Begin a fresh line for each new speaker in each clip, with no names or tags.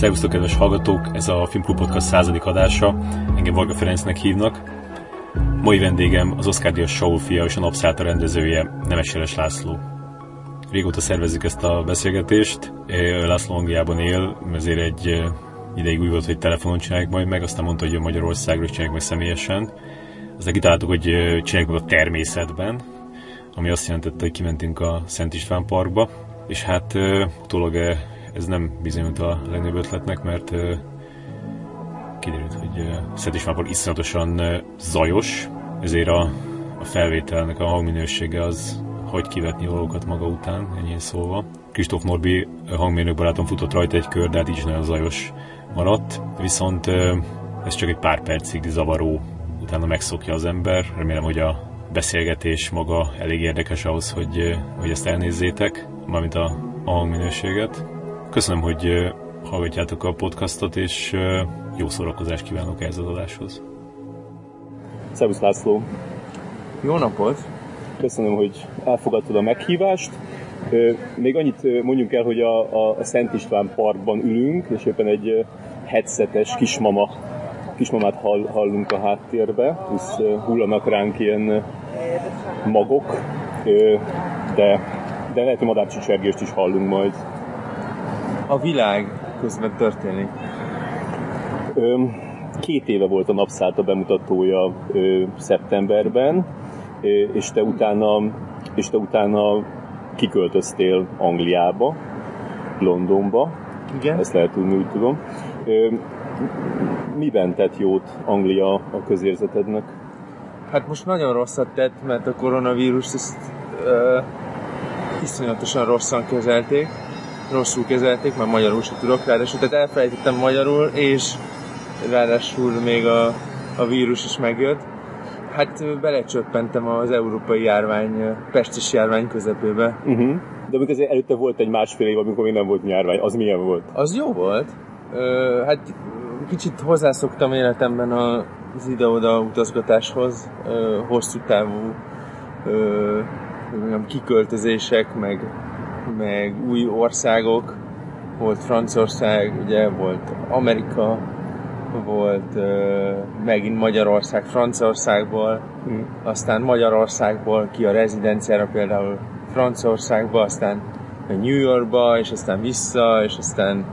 Szervusztok, kedves hallgatók! Ez a Filmklub Podcast századik adása. Engem Varga Ferencnek hívnak. Mai vendégem az Oscar Díjas Saul fia és a Napszálta rendezője, Nemes Jeles László. Régóta szervezzük ezt a beszélgetést. László Angliában él, ezért egy ideig úgy volt, hogy telefonon csináljuk majd meg, aztán mondta, hogy jön Magyarországra, és csináljuk meg személyesen. Aztán kitaláltuk, hogy csináljuk meg a természetben, ami azt jelentette, hogy kimentünk a Szent István Parkba, és hát utólag ez nem bizonyult a legnagyobb ötletnek, mert kiderült, hogy Szent iszonyatosan zajos, ezért a, a felvételnek a hangminősége az hogy kivetni valókat maga után, ennyi szólva. Kristóf Norbi hangmérnök barátom futott rajta egy kör, de hát így is nagyon zajos maradt, viszont ez csak egy pár percig zavaró, utána megszokja az ember. Remélem, hogy a beszélgetés maga elég érdekes ahhoz, hogy, hogy ezt elnézzétek, mármint a, a hangminőséget. Köszönöm, hogy hallgatjátok a podcastot, és jó szórakozást kívánok ehhez az adáshoz. Szervusz László!
Jó napot!
Köszönöm, hogy elfogadtad a meghívást. Még annyit mondjunk el, hogy a, a Szent István Parkban ülünk, és éppen egy headsetes kismama, kismamát hall, hallunk a háttérbe, plusz hullanak ránk ilyen magok, de, de lehet, hogy madárcsicsergést is hallunk majd
a világ közben történik?
Két éve volt a a bemutatója szeptemberben, és te utána, és te utána kiköltöztél Angliába, Londonba.
Igen.
Ezt lehet tudni, úgy tudom. Miben tett jót Anglia a közérzetednek?
Hát most nagyon rosszat tett, mert a koronavírus ezt uh, iszonyatosan rosszan kezelték rosszul kezelték, mert magyarul sem tudok ráadásul, tehát elfelejtettem magyarul, és ráadásul még a, a vírus is megjött. Hát belecsöppentem az európai járvány, pestis járvány közepébe.
Uh-huh. De amikor azért előtte volt egy másfél év, amikor még nem volt járvány, az milyen volt?
Az jó volt. Ö, hát kicsit hozzászoktam életemben az ide-oda utazgatáshoz, ö, hosszú távú ö, kiköltözések, meg meg új országok, volt Franciaország, ugye volt Amerika, volt uh, megint Magyarország Franciaországból, mm. aztán Magyarországból ki a rezidenciára például Franciaországba, aztán New Yorkba, és aztán vissza, és aztán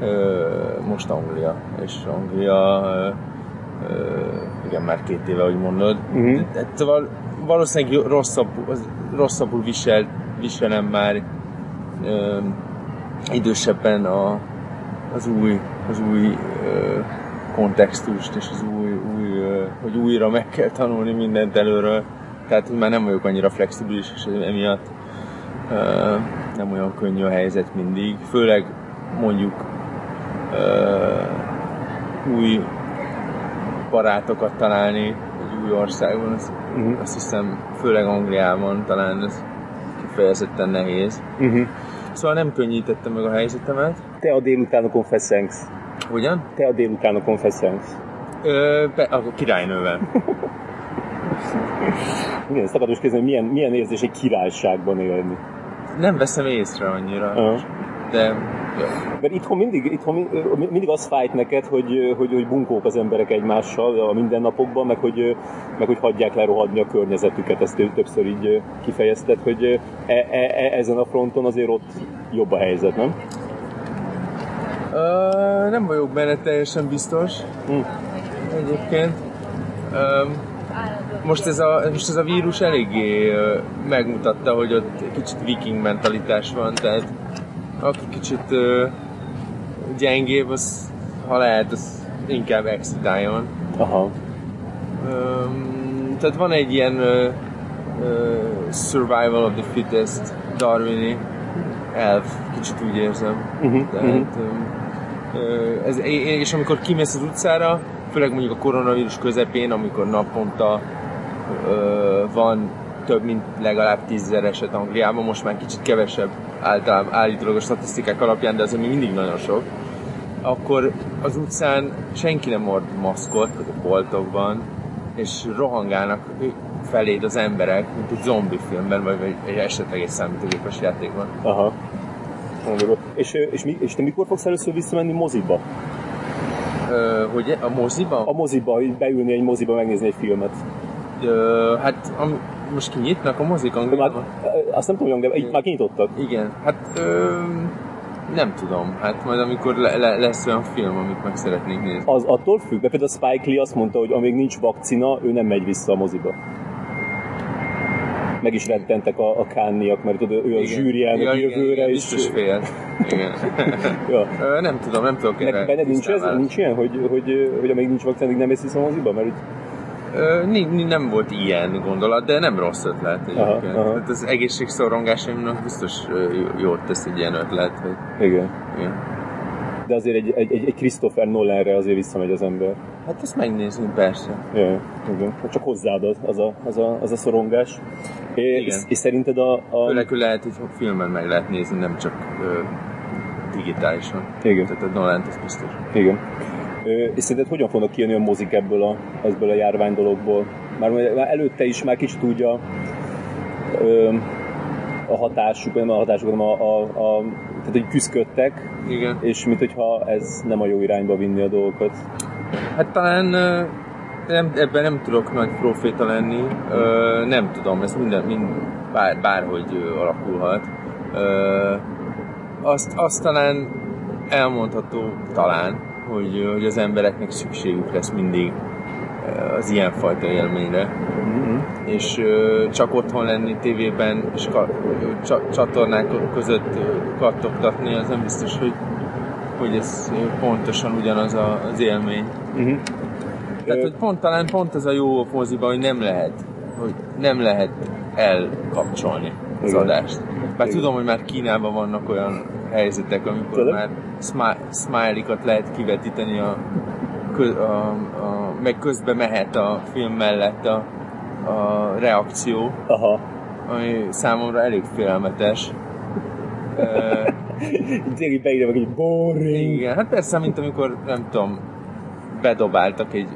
uh, most Anglia. És Anglia, uh, uh, igen, már két éve, ahogy mondod. Mm-hmm. Val- valószínűleg rosszabbul, rosszabbul visel, viselem már ö, idősebben a, az új, az új ö, kontextust, és az új, új ö, hogy újra meg kell tanulni mindent előről. Tehát már nem vagyok annyira flexibilis, és emiatt ö, nem olyan könnyű a helyzet mindig. Főleg mondjuk ö, új barátokat találni egy új országban, azt, uh-huh. azt hiszem főleg Angliában talán ez kifejezetten nehéz. Uh-huh. Szóval nem könnyítette meg a helyzetemet.
Te a délutánokon feszengsz.
Hogyan?
Te a délutánokon feszengsz.
Ö, be, a királynővel.
Igen, ezt akarod kérdezni, milyen, milyen érzés egy királyságban élni?
Nem veszem észre annyira. Uh-huh. De
mert itthon mindig, itthon mindig az fájt neked, hogy, hogy, hogy bunkók az emberek egymással a mindennapokban, meg hogy, meg hogy hagyják lerohadni a környezetüket, ezt többször így kifejezted, hogy e, e, e, ezen a fronton azért ott jobb a helyzet, nem?
Uh, nem vagyok benne teljesen biztos. Hm. Egyébként. Um, most ez, a, most ez a vírus eléggé megmutatta, hogy ott kicsit viking mentalitás van, tehát aki kicsit uh, gyengébb, az, ha lehet, az inkább excitáljon.
Aha.
Um, tehát van egy ilyen uh, uh, survival of the fittest darwini elf, kicsit úgy érzem. Uh-huh, tehát, uh-huh. Uh, ez, és amikor kimész az utcára, főleg mondjuk a koronavírus közepén, amikor naponta uh, van több mint legalább tízzer eset Angliában, most már kicsit kevesebb általában állítólag a statisztikák alapján, de azért még mindig nagyon sok, akkor az utcán senki nem mord maszkot a boltokban, és rohangálnak feléd az emberek, mint egy zombi filmben, vagy egy, esetleg egy számítógépes játékban.
Aha. És, és, mi, és te mikor fogsz először visszamenni moziba?
Ö, hogy a moziba?
A moziba, beülni egy moziba, megnézni egy filmet.
Ö, hát am, most kinyitnak a mozik
De már, azt nem tudom, de így már kinyitottak.
Igen, hát ö, nem tudom, hát majd amikor le, le, lesz olyan film, amit meg szeretnék nézni.
Az attól függ, mert például Spike Lee azt mondta, hogy amíg nincs vakcina, ő nem megy vissza a moziba. Meg is rettentek a, a kánniak, mert tudod, ő a zsűri elnök
ja,
jövőre.
igen,
és,
biztos fél. Igen.
ja.
Ö, nem tudom, nem tudok erre
benned nincs, ez, nincs ilyen, hogy, hogy, hogy amíg nincs vakcina, addig nem mész vissza a moziba? Mert
Ö, nem volt ilyen gondolat, de nem rossz ötlet egyébként.
aha.
Hát az egészségszorongásaimnak biztos jót tesz egy ilyen ötlet, hogy
igen.
igen.
De azért egy, egy, egy, Christopher Nolanre azért visszamegy az ember.
Hát ezt megnézzünk persze.
Ja, igen. Hát Csak hozzáad az, a, az, a, az a szorongás. É,
Igen.
És, és szerinted a... a...
Főleg, lehet, hogy filmen meg lehet nézni, nem csak ö, digitálisan.
Igen.
Tehát a nolan ez biztos.
Igen. És szerinted hogyan fognak kijönni a mozik ebből a, ebből a járvány dologból? Már, már előtte is már kicsit úgy a, hatásuk, nem a hatásuk, hanem a, a, a tehát, hogy küzdködtek,
Igen.
és mint hogyha ez nem a jó irányba vinni a dolgokat.
Hát talán nem, ebben nem tudok nagy proféta lenni. Ö, nem tudom, ez minden, mind, bár, bárhogy alakulhat. Ö, azt, azt talán elmondható talán, hogy, hogy az embereknek szükségük lesz mindig az ilyenfajta élményre.
Mm-hmm.
és ö, csak otthon lenni tévében és ka, csa, csatornák között kattogtatni, az nem biztos, hogy, hogy ez pontosan ugyanaz a, az élmény.
Mm-hmm.
Tehát, hogy pont talán pont az a jó moziban, hogy nem lehet, hogy nem lehet elkapcsolni az
Igen.
adást. Bár
Igen.
tudom, hogy már Kínában vannak olyan helyzetek, amikor
Tényleg?
már smi- smiley-kat lehet kivetíteni a, a, a, meg közbe mehet a film mellett a, a reakció,
Aha.
ami számomra elég félelmetes.
Tényleg beírja meg egy boring.
igen, hát persze, mint amikor, nem tudom, bedobáltak egy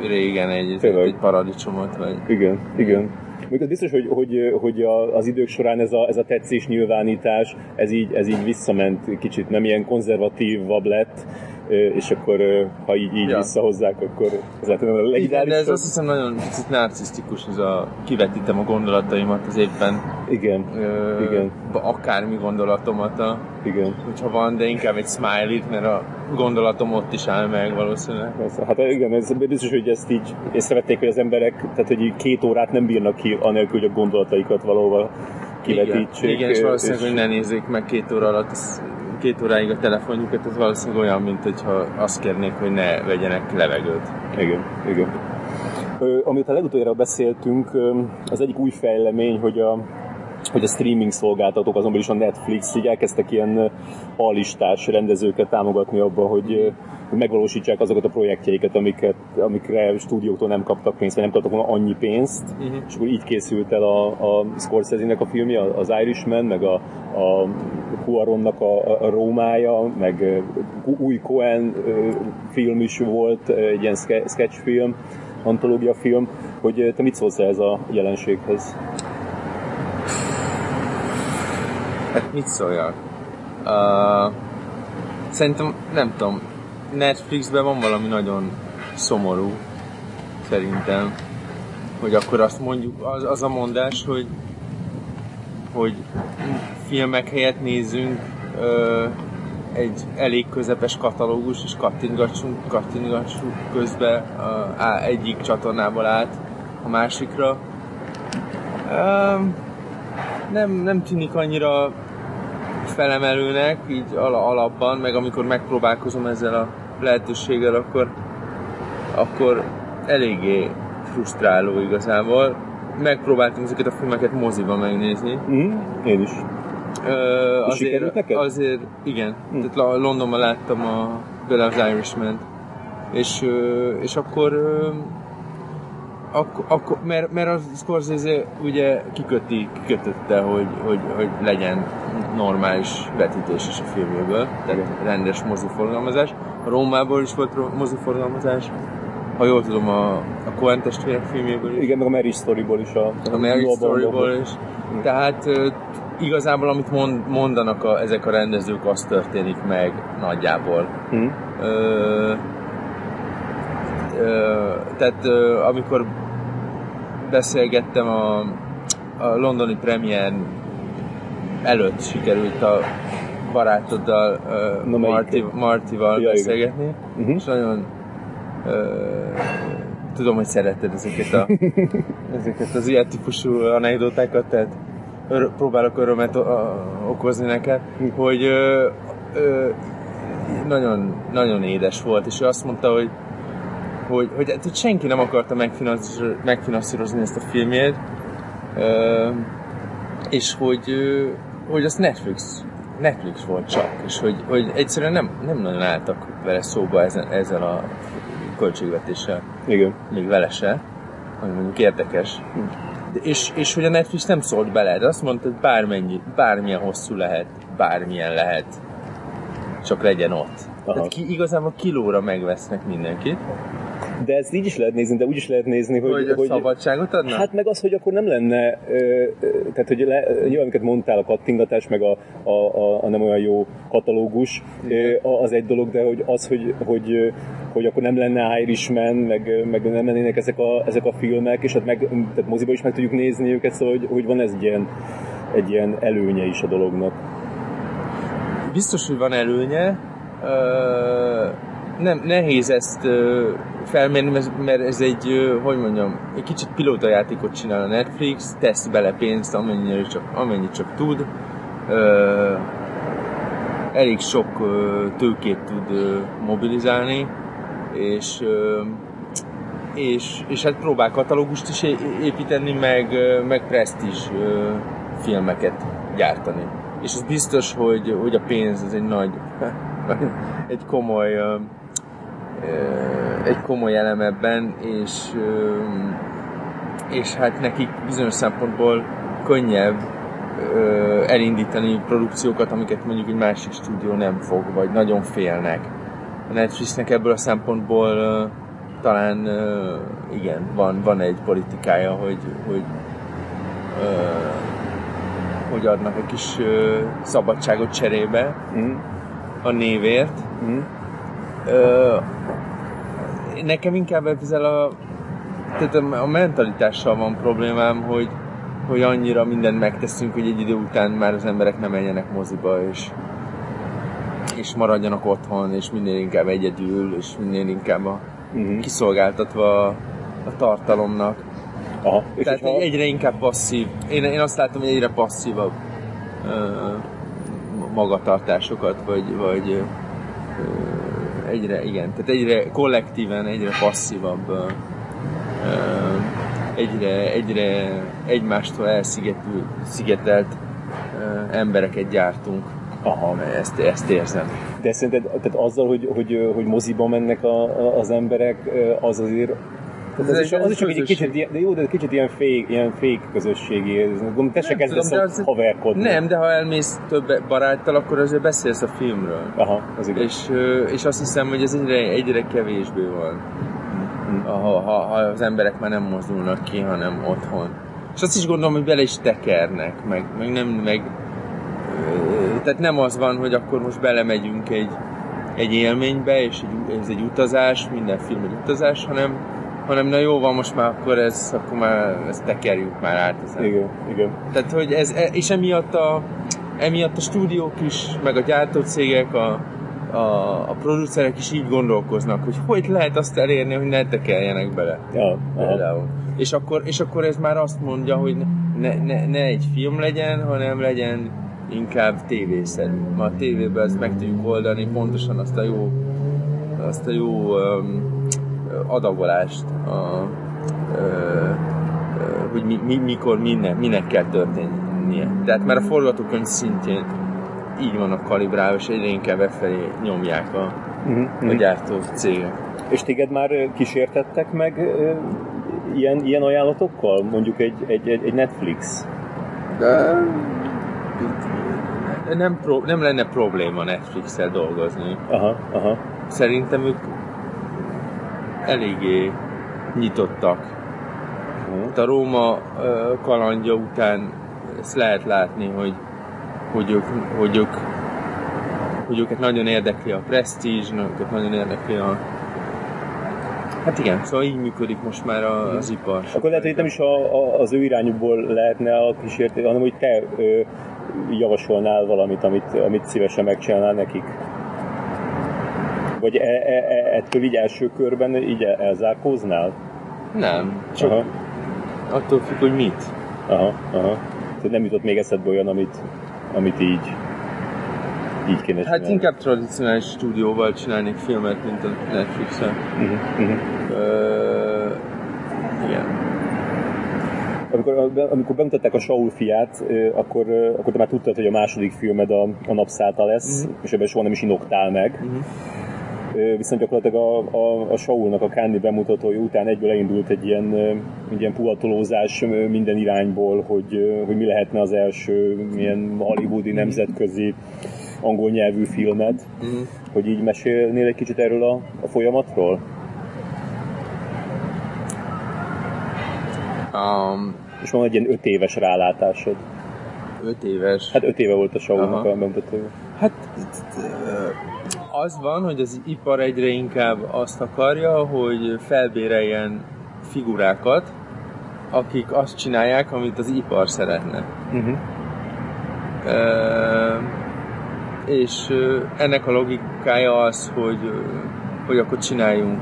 régen egy,
Tényleg.
egy paradicsomot, vagy...
Igen, igen. Még az biztos, hogy, hogy, hogy az idők során ez a, ez a tetszés nyilvánítás, ez így, ez így visszament kicsit, nem ilyen konzervatívabb lett, és akkor ha így, így
Ja.
visszahozzák, akkor ez lehet, hogy a
de ez azt hiszem nagyon picit narcisztikus, ez a kivetítem a gondolataimat az évben,
Igen,
ö,
Igen.
akármi gondolatomat, a,
igen.
hogyha van, de inkább egy smiley mert a gondolatom ott is áll meg valószínűleg.
Hát igen, ez biztos, hogy ezt így észrevették, hogy az emberek, tehát hogy két órát nem bírnak ki, anélkül, hogy a gondolataikat valahol kivetítsék.
Igen, igen és valószínűleg,
és-
hogy ne nézzék meg két óra alatt, az, két óráig a telefonjukat, ez valószínűleg olyan, mint hogyha azt kérnék, hogy ne vegyenek levegőt.
Igen, igen. Ö, amit a legutoljára beszéltünk, az egyik új fejlemény, hogy a, hogy a streaming szolgáltatók, azonban is a Netflix, így elkezdtek ilyen alistás rendezőket támogatni abban, hogy, megvalósítsák azokat a projektjeiket, amiket, amikre stúdióktól nem kaptak pénzt, vagy nem kaptak volna annyi pénzt,
Mhm.
és akkor így készült el a, a Scorsese-nek a filmje, az Irishman, meg a, a Cuaronnak a, a Rómája, meg új Cohen film is volt, egy ilyen ske- sketchfilm, antológia film, hogy te mit szólsz ez a jelenséghez?
Hát mit szóljak? Uh, szerintem, nem tudom, Netflixben van valami nagyon szomorú, szerintem, hogy akkor azt mondjuk, az, az a mondás, hogy hogy filmek helyett nézzünk ö, egy elég közepes katalógus, és kattintgassunk, kattintgassunk közbe á, egyik csatornából át a másikra. Um, nem, nem tűnik annyira felemelőnek, így ala, alapban, meg amikor megpróbálkozom ezzel a lehetőséggel, akkor, akkor eléggé frusztráló igazából. Megpróbáltam ezeket a filmeket moziba megnézni.
Mm, én is.
Ö,
És sikerült neked?
azért, igen.
Hm.
Tehát Londonban láttam a, például az irishman és, és akkor akkor, akkor mert, mert a Scorsese ugye kiköti, kikötötte, hogy, hogy, hogy legyen normális vetítés is a filmjéből, tehát rendes moziforgalmazás. A Rómából is volt moziforgalmazás, ha jól tudom, a, a Coen testvérek filmjéből is
Igen, meg a Mary Storyból is. A,
a
Baumbachból.
Storyból is. Tehát igazából amit mond, mondanak a, ezek a rendezők, az történik meg nagyjából.
Hm.
Ö, ö, tehát ö, amikor beszélgettem a, a londoni premier előtt sikerült a barátoddal, uh,
Na, melyiket?
Martival
Ja, igen.
beszélgetni,
Mhm.
és nagyon uh, tudom, hogy szereted ezeket, a, ezeket az ilyen típusú anekdotákat, tehát ör, próbálok örömet o- a, okozni neked, hogy ö, ö, nagyon, nagyon édes volt, és ő azt mondta, hogy hogy, hogy, hát, hogy senki nem akarta megfinanszírozni, megfinanszírozni ezt a filmjét, és hogy, hogy az Netflix, Netflix volt csak, és hogy, hogy egyszerűen nem, nem nagyon álltak vele szóba ezzel, ezzel a költségvetéssel,
Igen.
még vele se, ami mondjuk érdekes. De és, és hogy a Netflix nem szólt bele, de azt mondta, hogy bármennyi, bármilyen hosszú lehet, bármilyen lehet, csak legyen ott.
Aha.
Tehát ki, igazából kilóra megvesznek mindenkit,
De ezt így is lehet nézni, de úgy is lehet nézni, hogy...
hogy, hogy szabadságot adnak?
Hát meg az, hogy akkor nem lenne, ö, ö, tehát hogy le, nyilván, amiket mondtál, a kattingatás, meg a, a, a, a nem olyan jó katalógus, ö, az egy dolog, de hogy az, hogy, hogy, hogy akkor nem lenne Irishman, meg, meg nem lennének ezek a, ezek a filmek, és hát meg, tehát moziba is meg tudjuk nézni őket, szóval hogy, hogy van ez egy ilyen, egy ilyen előnye is a dolognak.
Biztos, hogy van előnye. Ö, nem, nehéz ezt ö, felmérni, mert- ez egy, ö, hogy mondjam, egy kicsit pilótajátékot csinál a Netflix, tesz bele pénzt, amennyire csak, amennyit csak tud. Ö, elég sok ö, tőkét tud ö, mobilizálni, és, ö, és, és hát próbál katalógust is építeni, meg, meg presztízs filmeket gyártani. És az biztos, hogy, hogy a pénz az egy nagy, egy komoly, egy komoly elem ebben, és, és hát nekik bizonyos szempontból könnyebb elindítani produkciókat, amiket mondjuk egy másik stúdió nem fog, vagy nagyon félnek. A Netflixnek ebből a szempontból talán igen, van, van egy politikája, hogy, hogy hogy adnak egy kis szabadságot cserébe
Mm.
a névért.
Mm.
Ö, nekem inkább ezzel a, tehát a, a mentalitással van problémám, hogy, hogy annyira mindent megteszünk, hogy egy idő után már az emberek nem menjenek moziba, és, és maradjanak otthon, és minél inkább egyedül, és minél inkább a,
Mhm.
kiszolgáltatva a, a tartalomnak.
Aha. És
Tehát
hogyha-
egyre inkább passzív. Én, én azt látom, hogy egyre passzívabb ö, magatartásokat, vagy, vagy egyre, igen, tehát egyre kollektíven, egyre passzívabb, ö, egyre, egyre egymástól elszigetült, szigetelt ö, embereket gyártunk.
Aha.
Ezt, ezt érzem.
De szerinted tehát azzal, hogy, hogy, hogy moziba mennek a, a, az emberek, az azért tehát az,
Ez
is,
egy
az is egy kicsit, ilyen- de jó, de kicsit ilyen fake, ilyen fake közösségi. ez- Gondolom, te se kezdesz
tudom,
ott haverkodni.
Nem, de ha elmész több baráttal, akkor azért beszélsz a filmről.
Aha, az igaz.
És, és azt hiszem, hogy ez egyre, egyre kevésbé van. Ha, ha, ha az emberek már nem mozdulnak ki, hanem otthon. És azt is gondolom, hogy bele is tekernek, meg, meg nem, meg... Tehát nem az van, hogy akkor most belemegyünk egy, egy élménybe, és egy, ez egy utazás, minden film egy utazás, hanem, hanem na jó van, most már akkor ez, akkor már ezt tekerjük már át ezen.
Igen, igen.
Tehát, hogy ez, e- és emiatt a, emiatt a stúdiók is, meg a gyártócégek, a, a, a producerek is így gondolkoznak, hogy hogy lehet azt elérni, hogy ne tekeljenek bele.
Ja.
Például. És akkor, és akkor ez már azt mondja, hogy ne, ne, ne egy film legyen, hanem legyen inkább tévészerű. Ma a tévében ezt meg tudjuk oldani, pontosan azt a jó, azt a jó um, adagolást, a, ö, hogy mi, mi, mikor, minek, minek kell történnie. Tehát már a forgatókönyv szintjén így vannak kalibrálva, és egyre inkább e felé nyomják a,
Mhm,
a gyártó cégek.
És téged már kísértettek meg ö, ilyen, ilyen ajánlatokkal? Mondjuk egy, egy, egy, egy Netflix?
De nem, pro, nem lenne probléma Netflix-el dolgozni.
Aha, aha.
Szerintem ők eléggé nyitottak.
Mhm.
Hát a Róma kalandja után ezt lehet látni, hogy, hogy, ők, hogy, ők, hogy őket nagyon érdekli a presztízs, őket nagyon érdekli a, Hát igen, szóval így működik most már az ipar.
Akkor lehet, hogy nem is a, a, az ő irányukból lehetne a kísértés, hanem hogy te ö, javasolnál valamit, amit, amit szívesen megcsinálnál nekik. Vagy e, e, e, ettől így első körben így elzárkóznál?
Nem, csak aha. attól függ, hogy mit.
Aha, aha. Tehát nem jutott még eszedbe olyan, amit, amit így így kéne
Hát csinálni. inkább tradicionális stúdióval csinálnék filmet, mint a Netflixen. Uh-huh, uh-huh. Uh, igen.
Amikor, amikor bemutatták a Saul fiát, akkor, akkor te már tudtad, hogy a második filmed a, a napszálta lesz, uh-huh. és ebben soha nem is inoktál meg. Uh-huh viszont gyakorlatilag a, a, a Saulnak a Candy bemutatója után egyből elindult egy ilyen, egy ilyen puhatolózás minden irányból, hogy, hogy mi lehetne az első ilyen hollywoodi nemzetközi angol nyelvű filmet, mm. hogy így mesélnél egy kicsit erről a, a folyamatról? Um, és van egy ilyen öt éves rálátásod.
Öt éves?
Hát öt éve volt a Saulnak a bemutatója.
Hát az van, hogy az ipar egyre inkább azt akarja, hogy felbéreljen figurákat, akik azt csinálják, amit az ipar szeretne. Uh-huh. Uh, és ennek a logikája az, hogy, hogy akkor csináljunk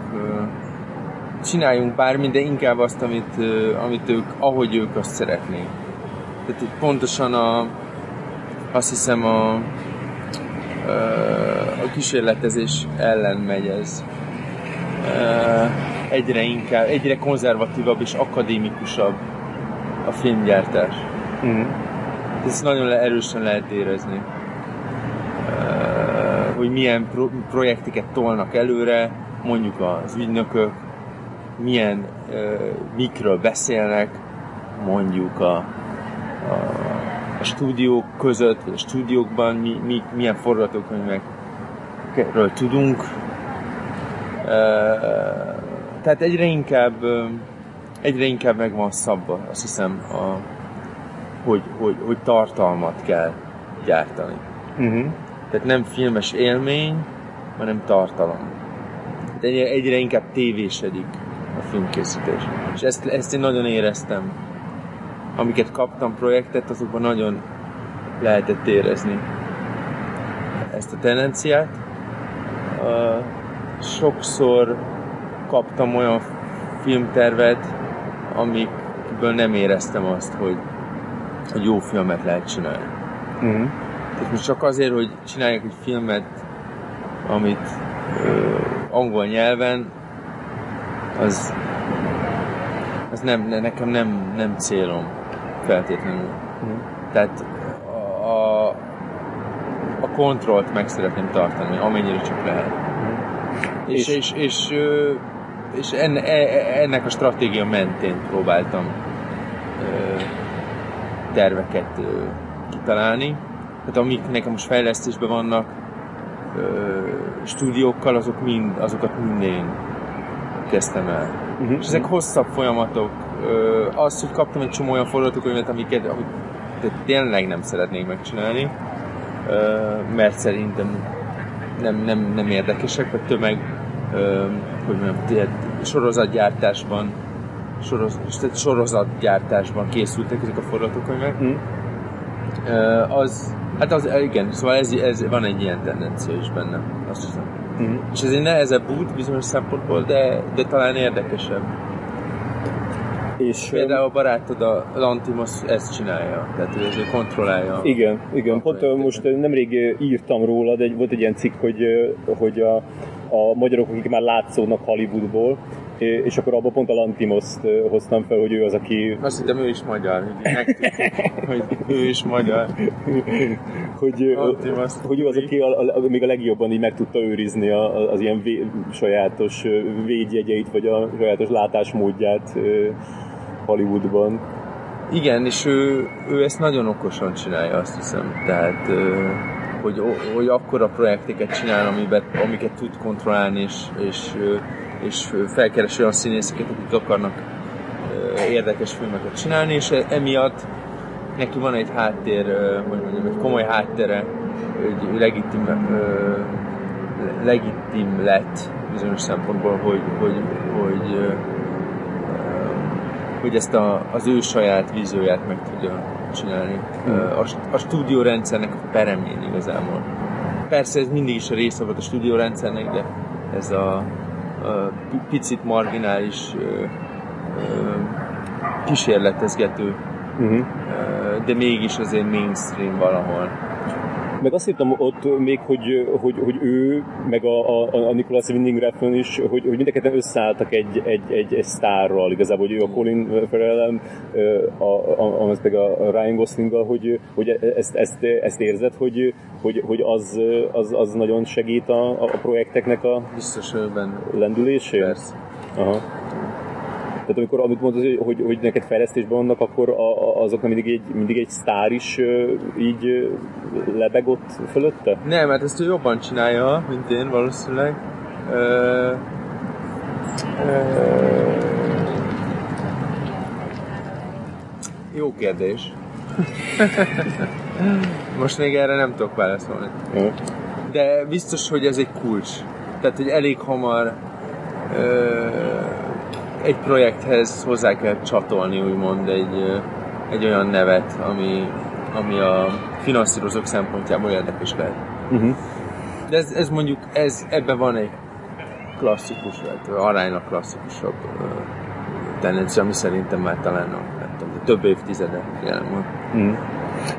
csináljunk bármit, de inkább azt, amit, amit ők, ahogy ők azt szeretnék. Tehát pontosan a, azt hiszem a, a kísérletezés ellen megy ez. Egyre inkább, egyre konzervatívabb és akadémikusabb a filmgyártás. Mm. Ezt nagyon erősen lehet érezni. Hogy milyen pro- projekteket tolnak előre, mondjuk az ügynökök, milyen mikről beszélnek, mondjuk a, a a stúdiók között, vagy a stúdiókban mi, mi, milyen forgatókönyvekről tudunk. Tehát egyre inkább egyre inkább meg van szabva, azt hiszem, a, hogy, hogy, hogy tartalmat kell gyártani. Uh-huh. Tehát nem filmes élmény, hanem tartalom. Tehát egyre, egyre inkább tévésedik a filmkészítés. És ezt, ezt én nagyon éreztem amiket kaptam projektet, azokban nagyon lehetett érezni ezt a tendenciát. Sokszor kaptam olyan filmtervet, amikből nem éreztem azt, hogy, hogy jó filmet lehet csinálni. Uh-huh. Tehát most csak azért, hogy csináljak egy filmet, amit uh, angol nyelven, az, az nem, nekem nem, nem célom feltétlenül. Mm. Tehát a, a kontrollt meg szeretném tartani, amennyire csak lehet. Mm. És, és, és, és, és enne, e, ennek a stratégia mentén próbáltam terveket kitalálni. Tehát amik nekem most fejlesztésben vannak, stúdiókkal, azok mind, azokat mind én kezdtem el. Uh-huh. És ezek hosszabb folyamatok, az, hogy kaptam egy csomó olyan forgatókönyvet, amiket, amiket tényleg nem szeretnék megcsinálni, mert szerintem nem, nem, nem érdekesek, vagy tömeg, hogy mondjam, sorozatgyártásban soroz, sorozatgyártásban készültek ezek a forgatókönyvek. Mm. Az, hát az, igen, szóval ez, ez, van egy ilyen tendencia is benne, azt hiszem. Mm. És ez egy nehezebb út bizonyos szempontból, de, de talán érdekesebb. És, Például a barátod, a Lantimos ezt csinálja, tehát ő azért kontrollálja.
Igen, igen. Pont most nemrég írtam róla, de volt egy ilyen cikk, hogy, hogy a, a magyarok, akik már látszódnak Hollywoodból, és akkor abban pont a Lantimoszt hoztam fel, hogy ő az, aki...
Azt hittem, ő is magyar, hogy ő is magyar.
hogy, hogy ő az, aki a, a, még a legjobban így meg tudta őrizni a, az ilyen vé, sajátos védjegyeit, vagy a sajátos látásmódját Hollywoodban.
Igen, és ő, ő ezt nagyon okosan csinálja, azt hiszem. Tehát, hogy, hogy akkora projekteket csinál, amiben, amiket tud kontrollálni, és, és, és felkeres olyan színészeket, akik akarnak érdekes filmeket csinálni, és emiatt neki van egy háttér, hogy mondjam, egy komoly háttere, egy legitim, legitim lett bizonyos szempontból, hogy, hogy, hogy, hogy ezt a, az ő saját vízióját meg tudja csinálni. Ö, A, a stúdiórendszernek a peremén igazából. Persze ez mindig is a része volt a stúdiórendszernek, de ez a, picit marginális kísérletezgető,
Uh-huh.
de mégis azért mainstream valahol.
Meg azt hittem ott még, hogy, hogy, hogy ő, meg a, a, a Nicholas Winding Refn is, hogy, hogy mindeket összeálltak egy, egy, egy, egy sztárral, igazából, hogy ő a Colin farrell a, a, a, meg a Ryan Goslinggal, hogy, hogy ezt, ezt, ezt érzed, hogy, hogy, hogy az, az, az nagyon segít a, a projekteknek a
Biztos
lendülésén?
Persze.
Aha. Tehát amikor, amit mondod, hogy, hogy, hogy neked fejlesztésben vannak, akkor a, a, azoknak mindig egy, mindig egy sztár is így ö, lebeg ott fölötte?
Nem, mert ezt ő jobban csinálja, mint én valószínűleg. Ö, ö, jó kérdés. Most még erre nem tudok válaszolni. De biztos, hogy ez egy kulcs. Tehát, hogy elég hamar ö, egy projekthez hozzá kell csatolni, úgymond egy, egy olyan nevet, ami, ami a finanszírozók szempontjából érdekes lehet.
Uh-huh.
De ez, ez mondjuk, ez, ebben van egy klasszikus, vagy aránylag klasszikusabb tendencia, ami szerintem már talán a, nem tudom, több évtizede jelen van.
Mm.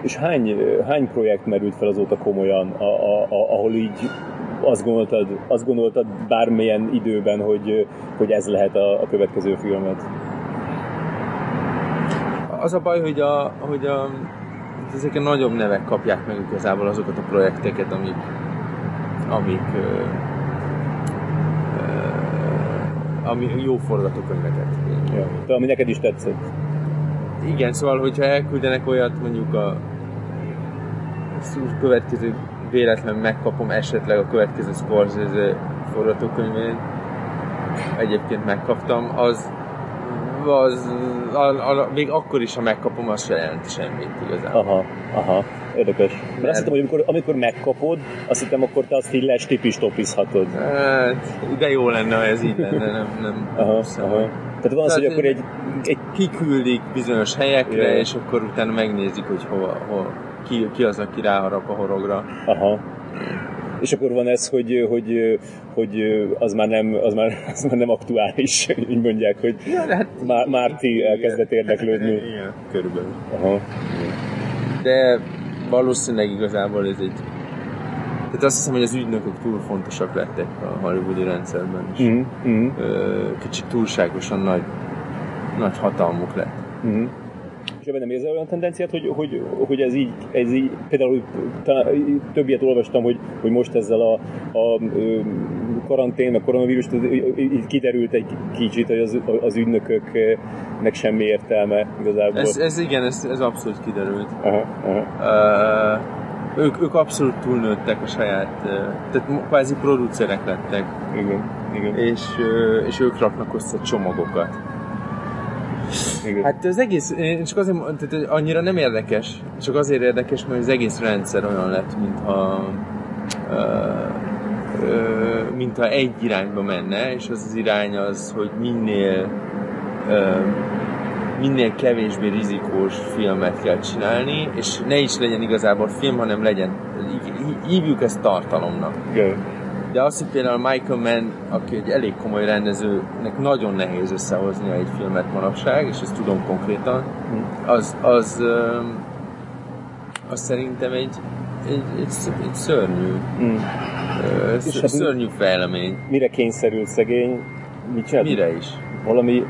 És hány, hány projekt merült fel azóta komolyan, a, a, a, ahol így azt gondoltad, azt gondoltad bármilyen időben, hogy, hogy ez lehet a, a következő filmet?
Az a baj, hogy, a, hogy a, ezek a nagyobb nevek kapják meg igazából azokat a projekteket, amik, amik ö, ö, ami jó forgatókönyveket.
Ja. De ami neked is tetszett.
Igen, szóval, hogyha elküldenek olyat, mondjuk a következő véletlen megkapom esetleg a következő Scorsese forgatókönyvét, egyébként megkaptam, az, az a, a, még akkor is, ha megkapom, az se jelent semmit igazából.
Aha, aha, érdekes. Mert
Mert-
azt hittem, hogy amikor, amikor megkapod, azt hittem, akkor te azt így lestipis-topizhatod.
Hát, de jó lenne, ha ez így lenne, nem, nem.
Aha,
hiszem.
aha. Tehát van az, hogy akkor egy, egy
Kiküldik bizonyos helyekre,
Ja.
és akkor utána megnézik, hogy hova, hol, ki, ki az, aki ráharap a horogra.
Aha. És akkor van ez, hogy, hogy, hogy az, már nem, az, már, az már nem aktuális, így mondják, hogy
Ja, de hát
Má- Márti elkezdett érdeklődni.
Igen, körülbelül.
Aha.
De valószínűleg igazából ez egy... Tehát azt hiszem, hogy az ügynökök túl fontosak lettek a hollywoodi rendszerben is.
Mm, mm,
Ö, Kicsit túlságosan nagy, nagy hatalmuk lett.
mm. És ebben nem érzel olyan tendenciát, hogy, hogy, hogy ez, így, ez így, például talán, több ilyet olvastam, hogy, hogy most ezzel a, a karantén, meg koronavírus, így kiderült egy kicsit, hogy az, az ügynököknek semmi értelme igazából.
Ez, ez igen, ez, ez abszolút kiderült.
Aha, aha.
Ö, ők, ők abszolút túlnőttek a saját, tehát kvázi producerek lettek,
Igen, igen,
és, és ők raknak össze csomagokat.
Igen.
Hát az egész, én csak azért, tehát hogy annyira nem érdekes, csak azért érdekes, mert az egész rendszer olyan lett, mintha mintha egy irányba menne, és az az irány az, hogy minél minél kevésbé rizikós filmet kell csinálni, és ne is legyen igazából film, hanem legyen, hí- hívjuk ezt tartalomnak.
igen.
De az, hogy például Michael Mann, aki egy elég komoly rendezőnek nagyon nehéz összehoznia egy filmet manapság, és ezt tudom konkrétan, az, az, öm, az szerintem egy, egy, egy, sz- egy szörnyű,
Mm.
ö,
És
sz-
hát-
szörnyű fejlemény.
Mire kényszerült szegény? Mit csinált?
Mire is?
Valami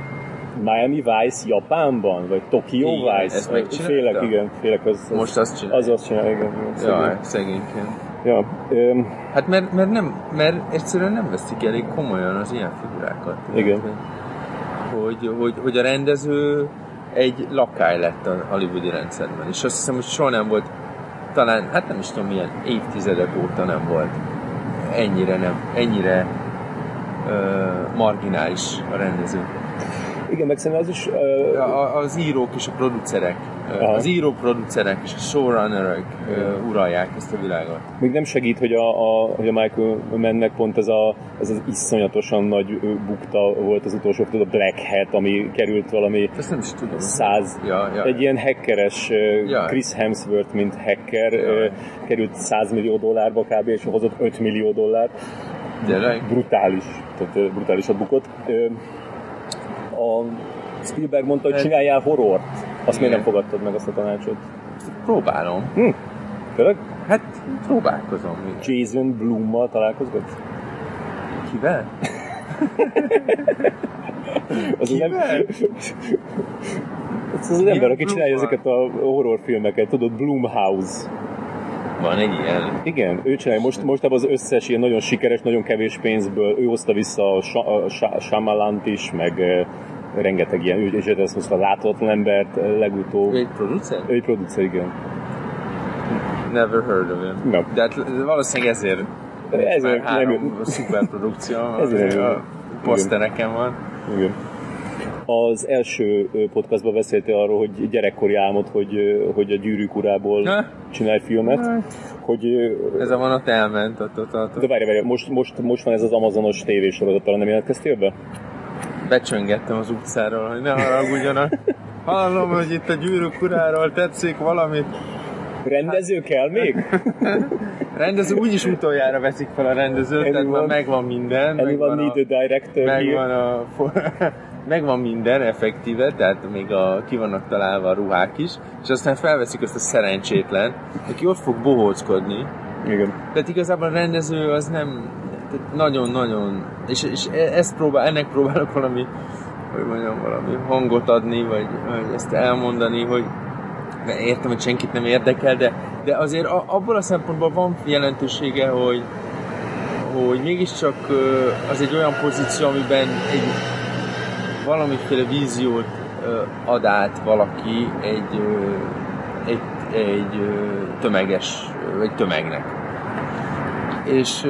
Miami Vice Japánban? Vagy Tokyo
Igen,
Vice?
ezt?
Félek, igen, félek az, az
Most azt csinálja.
Az azt csinál, igen.
Jaj, szegényként.
Ja, öm,
Hát mert, mert, nem, mert egyszerűen nem veszik elég komolyan az ilyen figurákat.
Igen.
Hogy, hogy, hogy a rendező egy lakály lett a hollywoodi rendszerben. És azt hiszem, hogy soha nem volt, talán, hát nem is tudom milyen évtizedek óta nem volt ennyire nem, ennyire ö, marginális a rendező.
Igen, meg szerintem az is...
Uh, a, az írók és a producerek, Aha. az írók, producerek és a showrunnerek uh, uralják ezt a világot.
Még nem segít, hogy a, a, hogy a Michael mennek pont ez, a, ez az iszonyatosan nagy bukta volt az utolsó, tudod, a Black Hat, ami került valami
Ezt nem is tudom.
száz,
ja, ja.
egy ilyen hackeres ja. Chris Hemsworth, mint hacker, ja. került 100 millió dollárba kb. és hozott 5 millió dollárt.
Gyerek.
Brutális, tehát brutálisat bukott. A Spielberg mondta, hogy csináljál horrort. Azt miért nem fogadtad meg azt a tanácsot?
Próbálom.
Hm. Tényleg?
Hát próbálkozom.
Jason Blummal találkozgatsz?
Kivel?
az
Kivel?
Nem... Ez az, az ember, aki csinálja ezeket a horrorfilmeket, tudod, Blumhouse.
Van egy ilyen?
Igen, ő csinálja. Most, most az összes ilyen nagyon sikeres, nagyon kevés pénzből, ő hozta vissza a Shyamalant is, meg rengeteg ilyen, és ezt hozta a láthatatlan embert legutóbb.
Ő egy producer?
Ő egy producer, igen.
Never heard of him.
No.
De hát valószínűleg ezért
ezért
három szuperprodukció,
ezért
a posztereken van.
Igen az első podcastban beszéltél arról, hogy gyerekkori álmod, hogy, hogy a gyűrűk urából ha? csinálj filmet. Ha? Hogy,
ez a vonat elment. Ott, ott, ott.
De várj, várj, most, most, most van ez az Amazonos tévésorozat, nem jelentkeztél be?
Becsöngettem az utcáról, hogy ne haragudjanak. Hallom, hogy itt a gyűrűk uráról tetszik valamit.
Rendező kell még?
rendező úgyis utoljára veszik fel a rendezőt, anyone, tehát már megvan minden.
Anyone need a director
Megvan a, megvan minden effektíve, tehát még a, ki vannak találva a ruhák is, és aztán felveszik azt a szerencsétlen, aki ott fog bohóckodni.
Igen.
Tehát igazából a rendező az nem, nagyon-nagyon, és, és e- ezt próbál, ennek próbálok valami, hogy mondjam, valami hangot adni, vagy, vagy ezt elmondani, hogy értem, hogy senkit nem érdekel, de, de azért abból a szempontból van jelentősége, hogy, hogy mégiscsak az egy olyan pozíció, amiben egy valamiféle víziót ad át valaki egy, egy, egy tömeges, vagy tömegnek. És,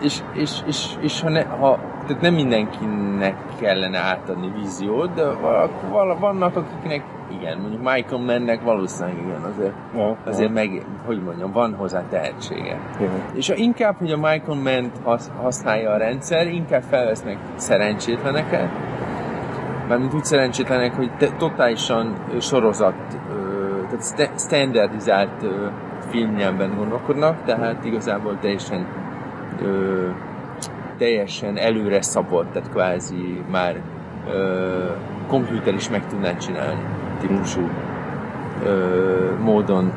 és, és, és, és ha, ne, ha tehát nem mindenkinek kellene átadni víziót, de vannak, akiknek igen, mondjuk Michael Mennek valószínűleg igen, azért, ja, azért ja. meg, hogy mondjam, van hozzá tehetsége. Ja. És ha inkább, hogy a Michael Ment használja a rendszer, inkább felvesznek szerencsétleneket, mármint úgy szerencsétlenek, hogy te, totálisan sorozat, tehát standardizált filmnyelven gondolkodnak, tehát igazából teljesen teljesen előre szabott, tehát kvázi már komputer is meg tudná csinálni típusú módon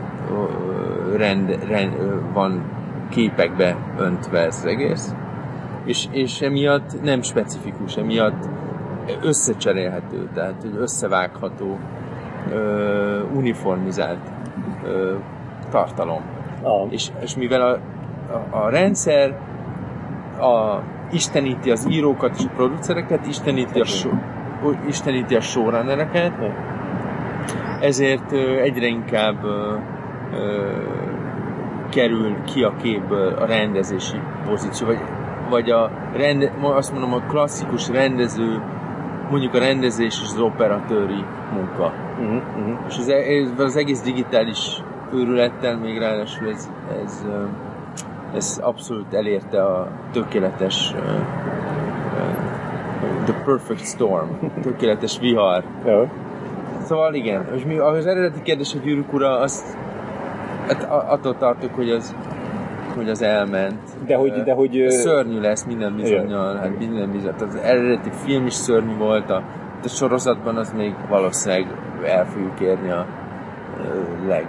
rend, rend, van képekbe öntve ez egész, és, és emiatt nem specifikus, emiatt összecserélhető, tehát hogy összevágható, uniformizált tartalom. Ah. És, és mivel a, a, a rendszer a, isteníti az írókat és a producereket, isteníti a, show, isteníti a showrunnereket, ezért egyre inkább kerül ki a képből a rendezési pozíció, vagy, vagy a rende, azt mondom, a klasszikus rendező, mondjuk a rendezés és az operatőri munka. Uh-huh, uh-huh. És az, ez, az egész digitális őrülettel még ráadásul ez, ez, ez abszolút elérte a tökéletes uh, uh, the perfect storm, tökéletes vihar.
Yeah.
Szóval igen, és mi, az eredeti kérdés, a gyűrűk ura, azt hát attól tartok, hogy az hogy az elment.
De hogy... De hogy
szörnyű lesz minden bizonyal, hát minden bizony. Az eredeti film is szörnyű volt, a, a sorozatban az még valószínűleg el fogjuk érni a leg,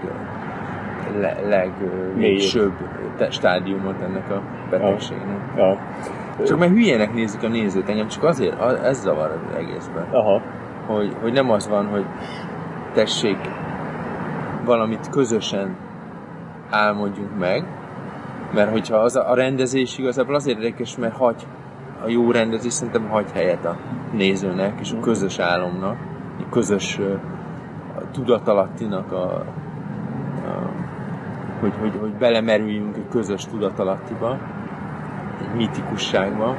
le, legmélyebb stádiumot ennek a betegségnek.
Ja. Ja.
Csak mert hülyének nézik a nézőt, engem csak azért, ez zavar az egészben.
Aha.
Hogy, hogy nem az van, hogy tessék valamit közösen álmodjunk meg, mert hogyha az a, a rendezés igazából azért érdekes, mert hagy a jó rendezés szerintem hagy helyet a nézőnek és a közös álomnak, a közös a tudatalattinak a, a hogy, hogy, hogy belemerüljünk egy közös tudatalattiba, egy mitikusságba,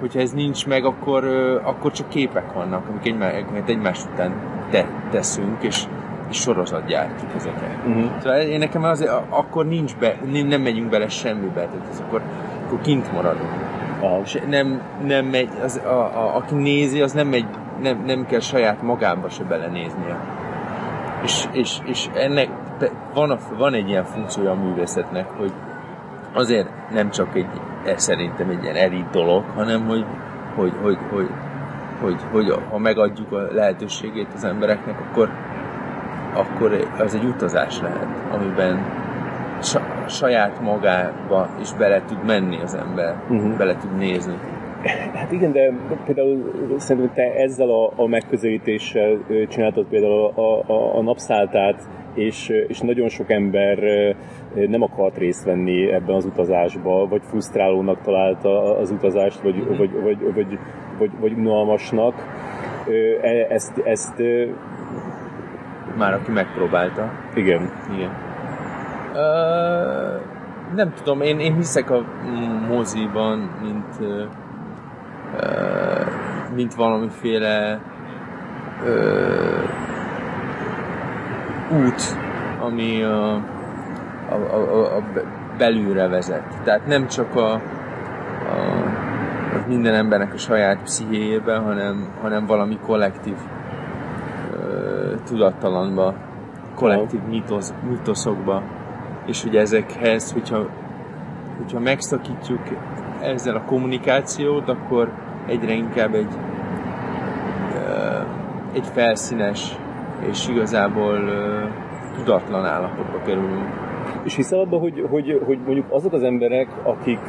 hogyha ez nincs meg, akkor, akkor csak képek vannak, amik egymás, egymás után te, teszünk, és, és sorozat gyártjuk ezeket. Uh-huh. Szóval én nekem az, akkor nincs be, nem megyünk bele semmibe, tehát ez akkor, akkor kint maradunk. Aha. És nem, nem megy, az, a, a, aki nézi, az nem megy, nem, nem kell saját magába se belenéznie. És, és, és ennek van, a, van egy ilyen funkciója a művészetnek, hogy azért nem csak egy, ez szerintem egy ilyen elit dolog, hanem hogy, hogy, hogy, hogy, hogy, hogy ha megadjuk a lehetőségét az embereknek, akkor, akkor az egy utazás lehet, amiben saját magába is bele tud menni az ember, uh-huh. bele tud nézni.
Hát igen, de például szerintem te ezzel a, a megközelítéssel csináltad például a, a, a napszáltát, és, és nagyon sok ember nem akart részt venni ebben az utazásba, vagy frusztrálónak találta az utazást, vagy, mm-hmm. vagy, vagy, vagy, vagy, vagy unalmasnak. E, ezt, ezt
már aki megpróbálta.
Igen.
Igen. Uh, nem tudom, én, én hiszek a moziban, mint uh, mint valamiféle uh, út, ami a, a, a, a belülre vezet. Tehát nem csak a, a, minden embernek a saját pszichéjébe, hanem, hanem valami kollektív tudattalanba, kollektív mitosz, mitoszokba. És hogy ezekhez, hogyha, hogyha megszakítjuk ezzel a kommunikációt, akkor egyre inkább egy, egy felszínes és igazából tudatlan állapotba kerülünk.
És hiszel abban, hogy, hogy, hogy mondjuk azok az emberek, akik,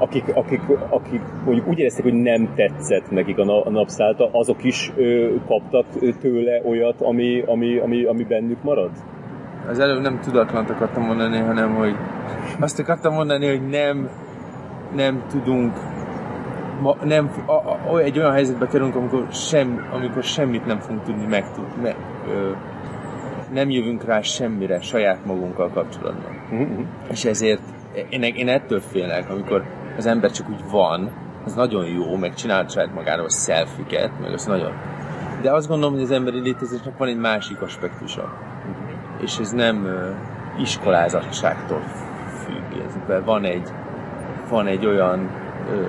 akik, akik, akik mondjuk úgy érezték, hogy nem tetszett nekik a napszálta, azok is ö, kaptak tőle olyat, ami, ami, ami, ami bennük marad?
Az előbb nem tudatlant akartam mondani, hanem hogy azt akartam mondani, hogy nem, nem tudunk ma, nem, a, a, egy olyan helyzetbe kerülünk, amikor, sem, amikor semmit nem fogunk tudni megtudni. Me, ö, nem jövünk rá semmire saját magunkkal kapcsolatban. Uh-huh. És ezért én, én ettől félek, amikor az ember csak úgy van, az nagyon jó, meg csinál saját magáról szelfiket, meg az nagyon... De azt gondolom, hogy az emberi létezésnek van egy másik aspektusa. És ez nem ö, iskolázatságtól függ. Ez, van egy, van egy olyan ö,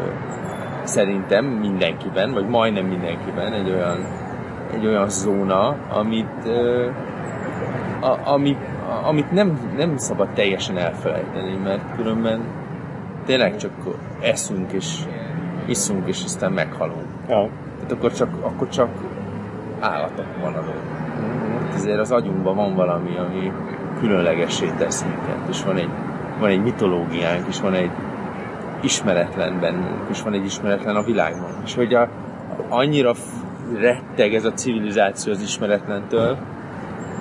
szerintem mindenkiben, vagy majdnem mindenkiben egy olyan, egy olyan zóna, amit, a, ami, a, amit nem, nem szabad teljesen elfelejteni, mert különben tényleg csak eszünk és iszunk, és aztán meghalunk. Ja. Tehát akkor csak, akkor csak állatok maradunk. Mm-hmm. Ezért az agyunkban van valami, ami különlegessé tesz minket, és van egy, van egy mitológiánk, és van egy, ismeretlen bennünk, és van egy ismeretlen a világban. És hogy a, annyira retteg ez a civilizáció az ismeretlentől,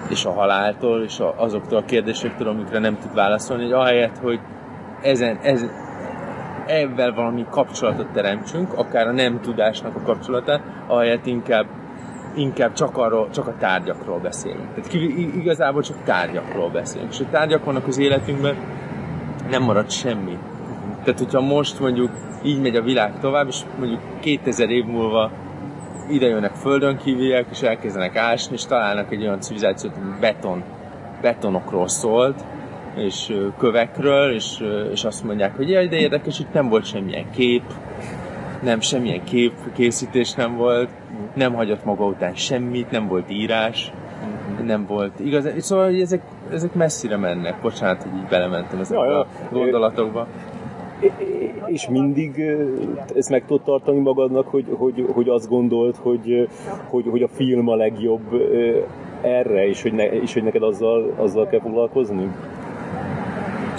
és a haláltól, és a, azoktól a kérdésektől, amikre nem tud válaszolni, hogy ahelyett, hogy ezen, ez, ebben valami kapcsolatot teremtsünk, akár a nem tudásnak a kapcsolatát, ahelyett inkább, inkább csak, arról, csak a tárgyakról beszélünk. Tehát igazából csak tárgyakról beszélünk. És a tárgyak vannak az életünkben, nem marad semmi. Tehát, hogyha most mondjuk így megy a világ tovább, és mondjuk 2000 év múlva ide jönnek földön kívüliek, és elkezdenek ásni, és találnak egy olyan civilizációt, ami beton, betonokról szólt, és kövekről, és, és azt mondják, hogy jaj, de érdekes, itt nem volt semmilyen kép, nem, semmilyen kép készítés nem volt, nem hagyott maga után semmit, nem volt írás, nem volt igaz. Szóval hogy ezek, ezek messzire mennek. Bocsánat, hogy így belementem ezekbe ja, ja. a gondolatokba
és mindig ezt meg tudod tartani magadnak, hogy, hogy, hogy azt gondolt, hogy, hogy, hogy a film a legjobb erre, és hogy, ne, és hogy neked azzal, azzal kell foglalkozni?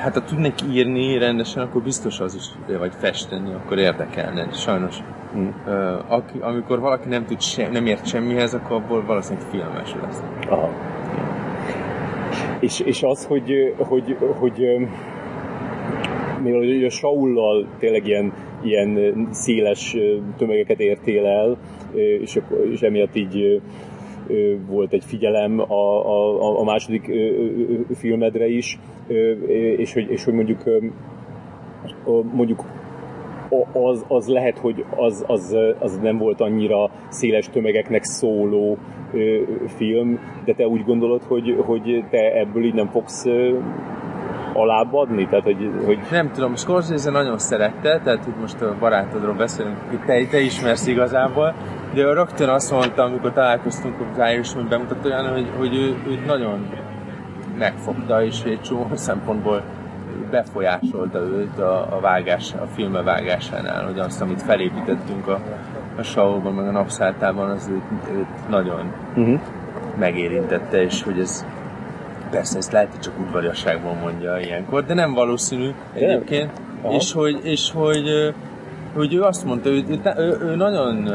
Hát ha tudnék írni rendesen, akkor biztos az is, vagy festeni, akkor érdekelne. Sajnos, hmm. uh, aki, amikor valaki nem tud se, nem ért semmihez, akkor abból valószínűleg filmes lesz. Aha.
És, és az, hogy, hogy, hogy, hogy mivel a Saullal tényleg ilyen, ilyen széles tömegeket értél el, és, és emiatt így volt egy figyelem a, a, a második filmedre is, és hogy, és hogy mondjuk mondjuk az, az lehet, hogy az, az, az nem volt annyira széles tömegeknek szóló ö, film, de te úgy gondolod, hogy, hogy te ebből így nem fogsz ö, alább adni? Tehát, hogy, hogy...
Nem tudom, Scorsese nagyon szerette, tehát itt most a barátodról beszélünk, te, te ismersz igazából, de rögtön azt mondta, amikor találkoztunk az Irishman bemutatóján, hogy, hogy ő, ő nagyon megfogta, és egy csomó szempontból befolyásolta őt a, a vágás, a filme vágásánál, hogy azt, amit felépítettünk a, a show meg a napszáltában, az őt, őt nagyon uh-huh. megérintette, és hogy ez persze ezt lehet, hogy csak udvariasságból mondja ilyenkor, de nem valószínű egyébként, és hogy, és hogy, hogy ő azt mondta, ő, ő, ő, ő nagyon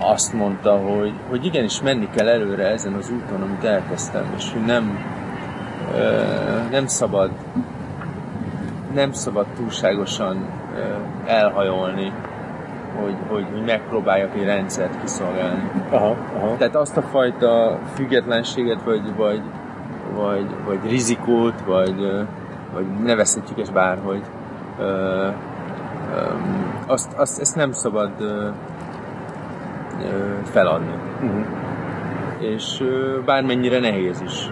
azt mondta, hogy, hogy igenis menni kell előre ezen az úton, amit elkezdtem, és hogy nem, nem szabad nem szabad túlságosan elhajolni, hogy, hogy, hogy megpróbáljak egy rendszert kiszolgálni. Aha, aha. Tehát azt a fajta függetlenséget, vagy, vagy, vagy, vagy rizikót, vagy, vagy nevezhetjük ezt bárhogy, azt, azt, ezt nem szabad feladni. Uh-huh. És bármennyire nehéz is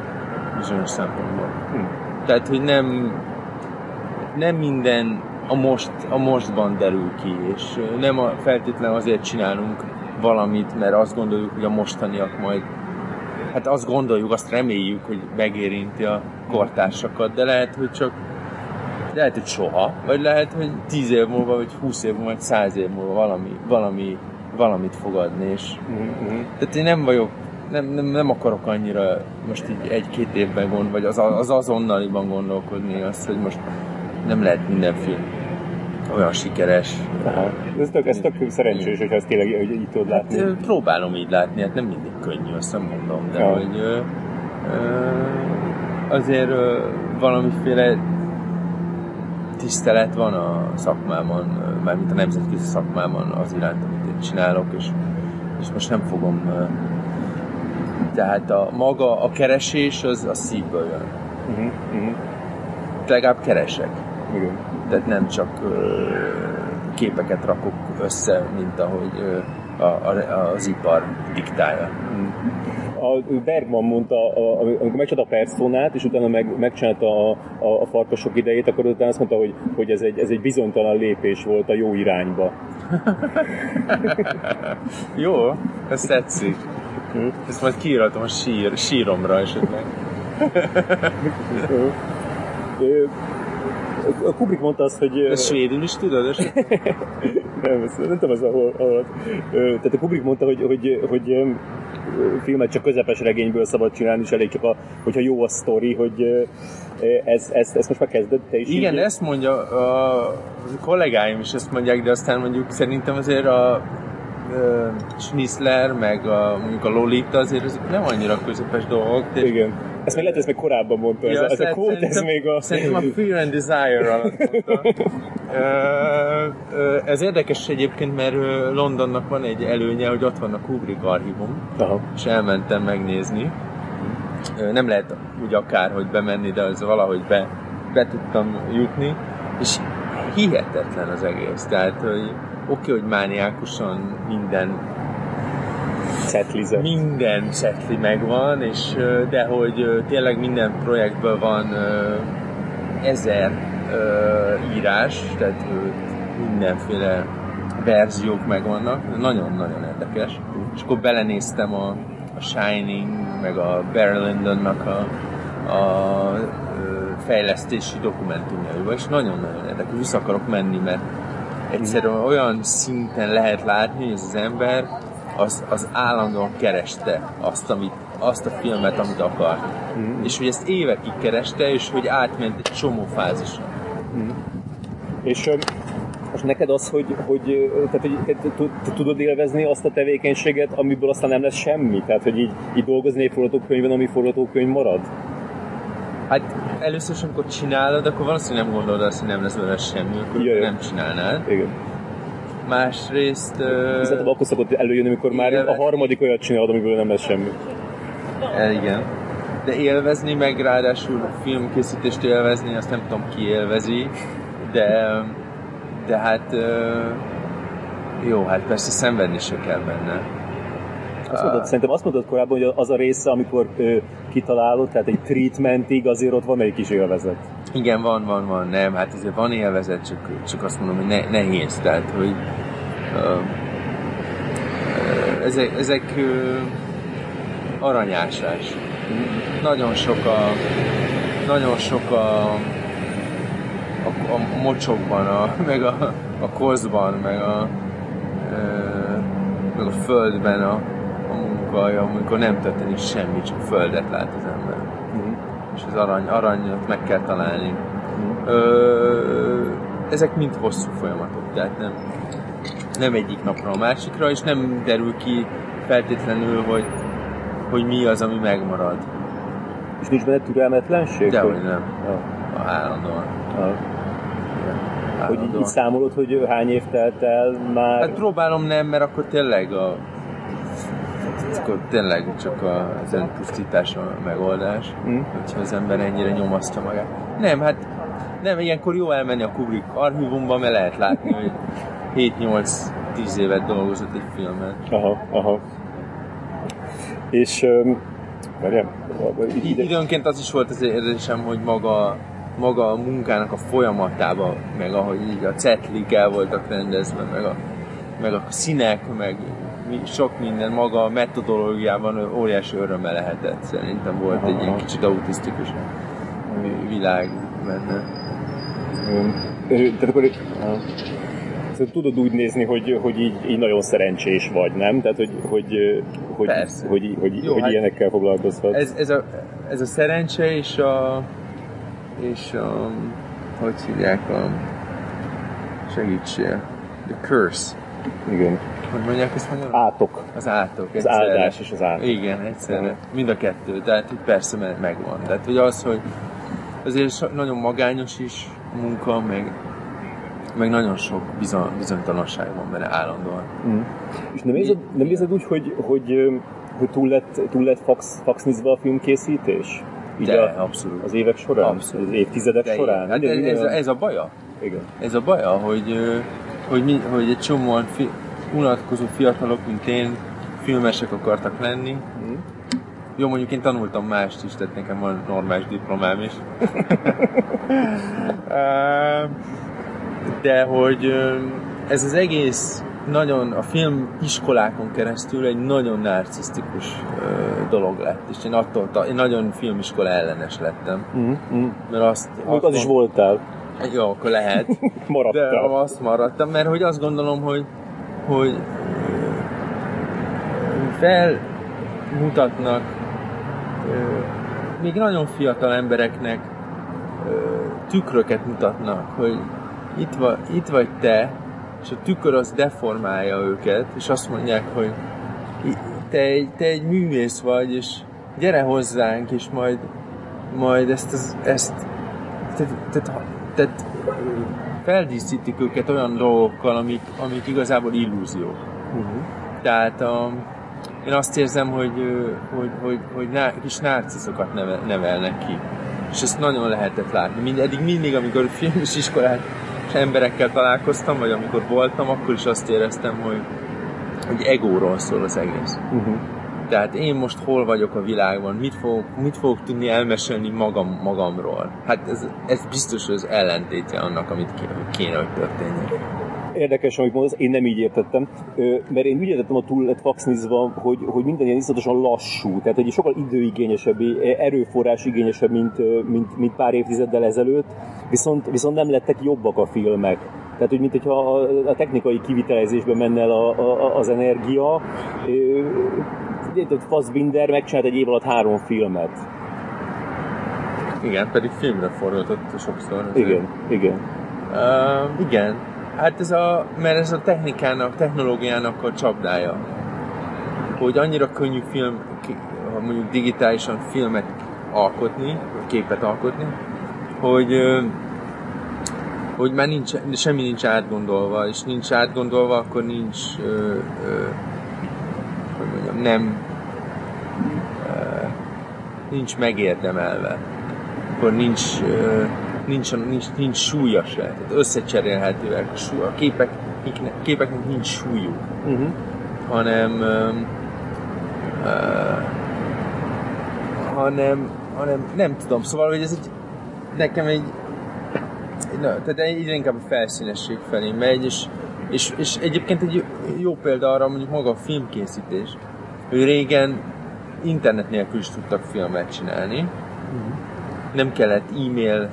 bizonyos szempontból. Uh-huh. Tehát, hogy nem nem minden a, most, a mostban derül ki, és nem a, feltétlenül azért csinálunk valamit, mert azt gondoljuk, hogy a mostaniak majd hát azt gondoljuk, azt reméljük, hogy megérinti a kortársakat, de lehet, hogy csak lehet, hogy soha, vagy lehet, hogy 10 év múlva, vagy 20 év múlva, vagy 100 év múlva valami, valami, valamit fog adni, és mm-hmm. tehát én nem vagyok, nem, nem, nem akarok annyira most így egy-két évben gond, vagy az, az azonnaliban gondolkodni azt, hogy most nem lehet minden film olyan sikeres.
Aha. Ez tök, ez tök szerencsés, hogy ezt tényleg hogy így tudod látni. Hát,
próbálom így látni, hát nem mindig könnyű, azt nem mondom, de ja. hogy ö, ö, azért ö, valamiféle tisztelet van a szakmában, mármint a nemzetközi szakmában az iránt, amit én csinálok, és, és most nem fogom tehát a maga, a keresés az a szívből jön. Uh-huh, uh-huh. Legalább keresek igen. Tehát nem csak ö, képeket rakok össze, mint ahogy ö, a, a, az ipar diktálja.
A Bergman mondta, a, amikor megcsinálta a personát, és utána meg, megcsinálta a, a, a farkasok idejét, akkor utána azt mondta, hogy, hogy ez, egy, ez egy bizonytalan lépés volt a jó irányba.
jó, ez tetszik. Hm? Ezt majd kiíratom a sír, síromra esetleg.
A Kubrick mondta azt, hogy...
Ez svédül is tudod? És...
nem, ezt, nem tudom, az ahol, ahol... Tehát a Kubrick mondta, hogy, hogy, hogy filmet csak közepes regényből szabad csinálni, és elég csak, a, hogyha jó a sztori, hogy ez, ez, ez most már kezdett, te is
Igen,
így...
ezt mondja a kollégáim is ezt mondják, de aztán mondjuk szerintem azért a Schnitzler, meg a, mondjuk a Lolita azért ezek nem annyira közepes dolgok.
De Igen. Ezt még lehet, hogy ezt még korábban mondta, ja, ez, ez a quote, ez még a...
Szerintem a Fear and Desire alatt mondta. ez érdekes egyébként, mert Londonnak van egy előnye, hogy ott van a Kubrick archívum, Aha. és elmentem megnézni. Nem lehet úgy akárhogy bemenni, de az valahogy be, be tudtam jutni, és hihetetlen az egész. Tehát, hogy oké, okay, hogy mániákusan minden
Szetlize.
minden szetli megvan, és de hogy tényleg minden projektből van ezer írás, tehát mindenféle verziók megvannak, nagyon-nagyon érdekes. És akkor belenéztem a, a Shining, meg a Barry Lyndonnak a, a fejlesztési dokumentumjaiba, és nagyon-nagyon érdekes. Vissza akarok menni, mert egyszerűen olyan szinten lehet látni, hogy ez az ember az, az állandóan kereste azt, amit, azt a filmet, amit akar. Mm. És hogy ezt évekig kereste, és hogy átment egy csomó fázison. Mm.
És most neked az, hogy, hogy, tehát, hogy te, tudod élvezni azt a tevékenységet, amiből aztán nem lesz semmi? Tehát, hogy így, így dolgozni egy forgatókönyvben, ami forgatókönyv marad?
Hát először is, amikor csinálod, akkor valószínűleg nem gondolod azt, hogy nem lesz belőle semmi, akkor Jaj. nem csinálnád. Igen. Másrészt... Uh,
Viszont akkor szokott előjönni, amikor igen, már a harmadik olyat csinálod, amiből nem lesz semmi.
E, igen. De élvezni, meg ráadásul filmkészítést élvezni, azt nem tudom ki élvezi, de de hát ö, jó, hát persze szenvedni se kell benne.
Azt mondod, szerintem azt mondod korábban, hogy az a része, amikor ö, kitalálod, tehát egy treatmentig azért ott van egy kis élvezet.
Igen, van, van, van, nem, hát azért van élvezet, csak, csak azt mondom, hogy ne, nehéz, tehát, hogy ö, ezek, ezek ö, aranyásás. Nagyon sok a, nagyon sok a, a, a mocsokban, a, meg a, a kozban, meg a, ö, meg a földben a, a munka, amikor nem történik semmi, csak földet lát az ember. És az arany, aranyat meg kell találni. Mm. Ö, ezek mind hosszú folyamatok, tehát nem, nem egyik napra a másikra, és nem derül ki feltétlenül, hogy, hogy mi az, ami megmarad.
És nincs benne türelmetlenség?
Dehogy hogy... nem. Ja. Állandóan. Ja.
Hogy így, így számolod, hogy hány év telt el már?
Hát próbálom nem, mert akkor tényleg a akkor tényleg csak az önpusztítás a megoldás, mm. hogyha az ember ennyire nyomasztja magát. Nem, hát nem, ilyenkor jó elmenni a Kubrick archívumba, mert lehet látni, hogy 7-8-10 évet dolgozott egy filmen.
Aha, aha. És um, várjál,
ide... Időnként az is volt az érzésem, hogy maga maga a munkának a folyamatába, meg ahogy így a cetlik el voltak rendezve, meg a, meg a színek, meg sok minden maga a metodológiában óriási öröme lehetett. Szerintem volt Aha. egy ilyen kicsit autisztikus világ benne.
Tehát akkor Szóval tudod úgy nézni, hogy, hogy így, így nagyon szerencsés vagy, nem? Tehát, hogy, hogy, hogy,
Persze.
hogy, hogy, Jó, hogy hát ilyenekkel foglalkozhat.
Ez, ez, a, ez a szerencse és a, és a, hogy hívják a segítsél, the curse.
Igen.
Hogy mondják ezt magyarul?
Átok.
Az átok.
Az egyszerre. áldás és az átok.
Igen, egyszerre. Mind a kettő. Tehát hogy persze megvan. Tehát hogy az, hogy azért nagyon magányos is a munka, meg, meg nagyon sok bizony, bizonytalanság van benne állandóan. Mm.
És nem érzed, nem érzed úgy, hogy, hogy, hogy túl lett, túl lett fax, faxnizva a filmkészítés?
Így De, a, abszolút.
Az évek során?
Abszolút.
Az évtizedek
De
során?
Hát ez, ez, a, ez a baja.
Igen.
Ez a baja, hogy, hogy, mi, hogy egy csomóan fi, unatkozó fiatalok, mint én, filmesek akartak lenni. Mm. Jó, mondjuk én tanultam mást is, tehát nekem van normális diplomám is. De hogy ez az egész nagyon a film iskolákon keresztül egy nagyon narcisztikus dolog lett, és én attól, én nagyon filmiskola ellenes lettem. Mm-hmm. Mert azt...
Még az is voltál.
Jó, akkor lehet.
Maradtál.
De azt maradtam, mert hogy azt gondolom, hogy, hogy felmutatnak még nagyon fiatal embereknek tükröket mutatnak, hogy itt, va, itt vagy te, és a tükör az deformálja őket, és azt mondják, hogy te egy, te egy művész vagy, és gyere hozzánk, és majd, majd ezt, ezt, ezt tehát, tehát, tehát feldíszítik őket olyan dolgokkal, amik, amik igazából illúziók. Uh-huh. Tehát a, én azt érzem, hogy, hogy, hogy, hogy ná, kis nárciszokat nevel, nevelnek ki. És ezt nagyon lehetett látni. Mind, eddig mindig, amikor filmes iskolát emberekkel találkoztam, vagy amikor voltam, akkor is azt éreztem, hogy, hogy egóról szól az egész. Uh-huh. Tehát én most hol vagyok a világban, mit fogok, mit fogok tudni elmesélni magam, magamról. Hát ez, ez biztos az ellentétje annak, amit kéne, hogy történjen.
Érdekes, amit mondasz, én nem így értettem, mert én úgy értettem a túl lett faxnizva, hogy, hogy minden ilyen iszonyatosan lassú, tehát hogy sokkal időigényesebb, erőforrás igényesebb, mint, mint, mint pár évtizeddel ezelőtt, viszont, viszont nem lettek jobbak a filmek. Tehát, hogy mint hogyha a, technikai kivitelezésben menne el a, a, az energia, Fassbinder megcsinált egy év alatt három filmet.
Igen, pedig filmre fordított sokszor.
Azért. Igen, igen.
Uh, igen, hát ez a, mert ez a technikának, technológiának a csapdája. Hogy annyira könnyű film, mondjuk digitálisan filmet alkotni, képet alkotni, hogy hogy már nincs, semmi nincs átgondolva, és nincs átgondolva, akkor nincs ö, ö, hogy nem ö, nincs megérdemelve. Akkor nincs ö, nincs, nincs, nincs súlya se. Tehát összecserélhetőek a, súly, a képek, képeknek nincs súlyuk, uh-huh. hanem uh, hanem, hanem nem tudom, szóval, hogy ez egy, nekem egy, na, tehát egyre inkább a felszínesség felé megy, és, és, és egyébként egy jó példa arra mondjuk maga a filmkészítés, hogy régen internet nélkül is tudtak filmet csinálni, uh-huh. nem kellett e-mail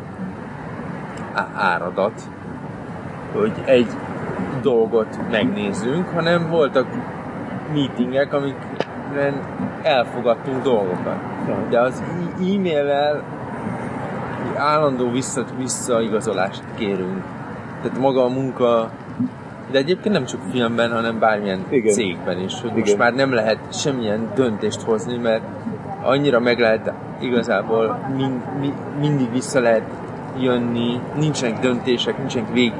áradat, hogy egy dolgot megnézzünk, hanem voltak meetingek, amikben elfogadtunk dolgokat. De az e-maillel állandó vissza, visszaigazolást kérünk. Tehát maga a munka, de egyébként nem csak filmben, hanem bármilyen Igen. cégben is, hogy Igen. most már nem lehet semmilyen döntést hozni, mert annyira meg lehet igazából mind, mind, mindig vissza lehet jönni, nincsenek döntések, nincsenek vég,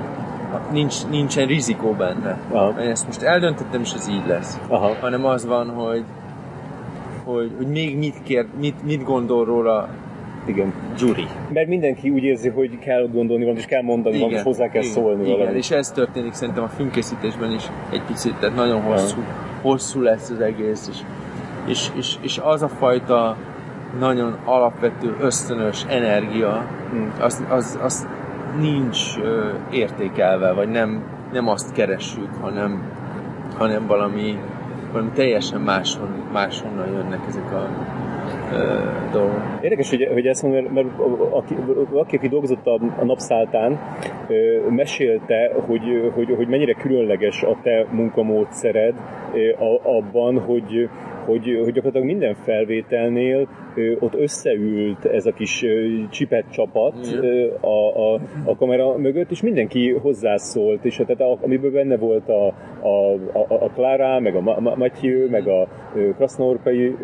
nincs, nincsen rizikó benne. Aha. Ezt most eldöntöttem, és ez így lesz. Aha. Hanem az van, hogy, hogy, hogy még mit kér, mit, mit gondol róla
igen.
Gyuri.
Mert mindenki úgy érzi, hogy kell gondolni valamit, és kell mondani valamit, és hozzá kell
igen,
szólni
igen, valamit. és ez történik szerintem a filmkészítésben is egy picit, tehát nagyon hosszú, hosszú lesz az egész, és, és, és, és az a fajta nagyon alapvető, ösztönös energia, hmm. az, az, az nincs ö, értékelve, vagy nem, nem azt keressük, hanem, hanem valami, valami teljesen máshon, máshonnan jönnek ezek a dolgok.
Érdekes, hogy, hogy ezt mondom, mert, mert aki, aki, aki dolgozott a, a napszáltán, mesélte, hogy, hogy, hogy mennyire különleges a te munkamódszered abban, hogy, hogy, hogy gyakorlatilag minden felvételnél ott összeült ez a kis csipet csapat a, a, a kamera mögött, és mindenki hozzászólt, és tehát amiből benne volt a, a, a, a Clara, meg a Matthew, meg a Krasznorkai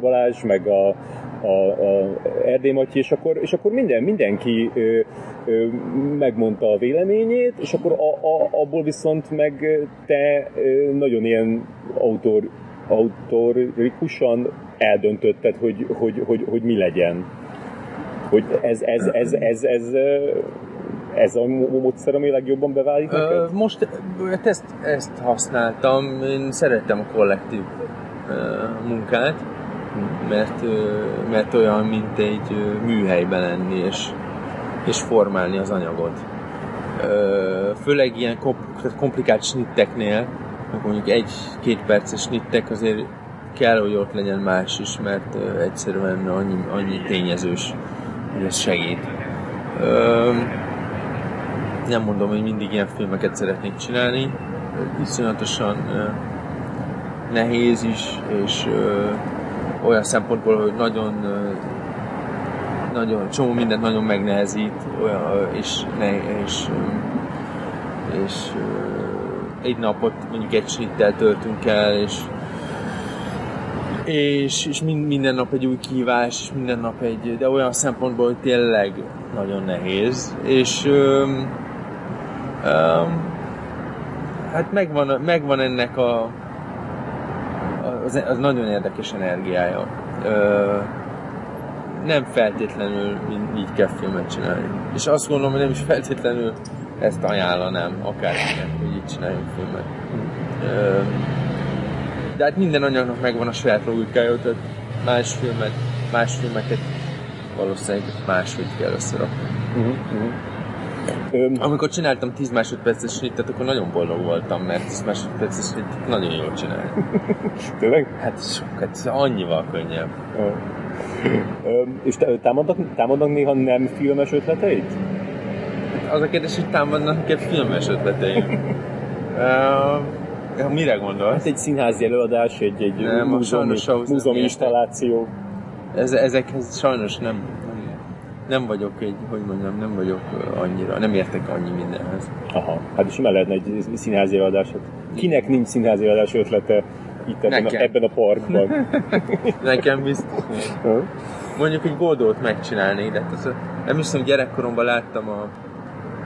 Balázs, meg a, a, a Erdély Matyi, és akkor, és akkor minden, mindenki ö, ö, megmondta a véleményét, és akkor a, a, abból viszont meg te ö, nagyon ilyen autor autorikusan eldöntötted, hogy, hogy, hogy, hogy mi legyen. Hogy ez, ez, ez, ez, ez, ez a módszer, ami legjobban beválik neked?
Most hát ezt, ezt használtam, én szerettem a kollektív munkát, mert, mert olyan, mint egy műhelyben lenni, és, és formálni az anyagot. Főleg ilyen komplikált snitteknél, mondjuk egy-két perces snittek azért kell, hogy ott legyen más is, mert egyszerűen annyi, annyi tényezős, hogy ez segít. Nem mondom, hogy mindig ilyen filmeket szeretnék csinálni, iszonyatosan nehéz is, és uh, olyan szempontból, hogy nagyon nagyon, csomó mindent nagyon megnehezít, olyan, és, ne, és, és uh, egy napot mondjuk egy snittel töltünk el, és és, és minden nap egy új kívás, és minden nap egy, de olyan szempontból, hogy tényleg nagyon nehéz, és öm, öm, hát megvan, megvan ennek a, az, az nagyon érdekes energiája. Ö, nem feltétlenül így kell filmet csinálni. És azt gondolom, hogy nem is feltétlenül ezt ajánlanám akárkinek, hogy így csináljunk filmet. De hát minden anyagnak megvan a saját logikája, tehát más filmet, más filmeket valószínűleg máshogy kell összerakni. Uh-huh, uh-huh. Amikor csináltam 10 másodperces snittet, akkor nagyon boldog voltam, mert 10 másodperces snittet nagyon jól csinálni.
Tényleg?
Hát sokat, annyival könnyebb.
Uh. és támadnak, támadnak néha nem filmes ötleteit?
Az a kérdés, hogy támadnak neked filmes ötleteim. uh, mire gondolsz? Hát
egy színházi előadás, egy, egy nem, múzeumi, múzeumi installáció.
Ez, ezekhez sajnos nem, nem, nem vagyok egy, hogy mondjam, nem vagyok annyira, nem értek annyi mindenhez.
Aha, hát is simán lehetne egy színházi előadás. Hát kinek nincs színházi előadás ötlete itt ebben, a, ebben a parkban?
Nekem biztos. Mondjuk egy Godót megcsinálni, de hát az, nem hiszem, gyerekkoromban láttam a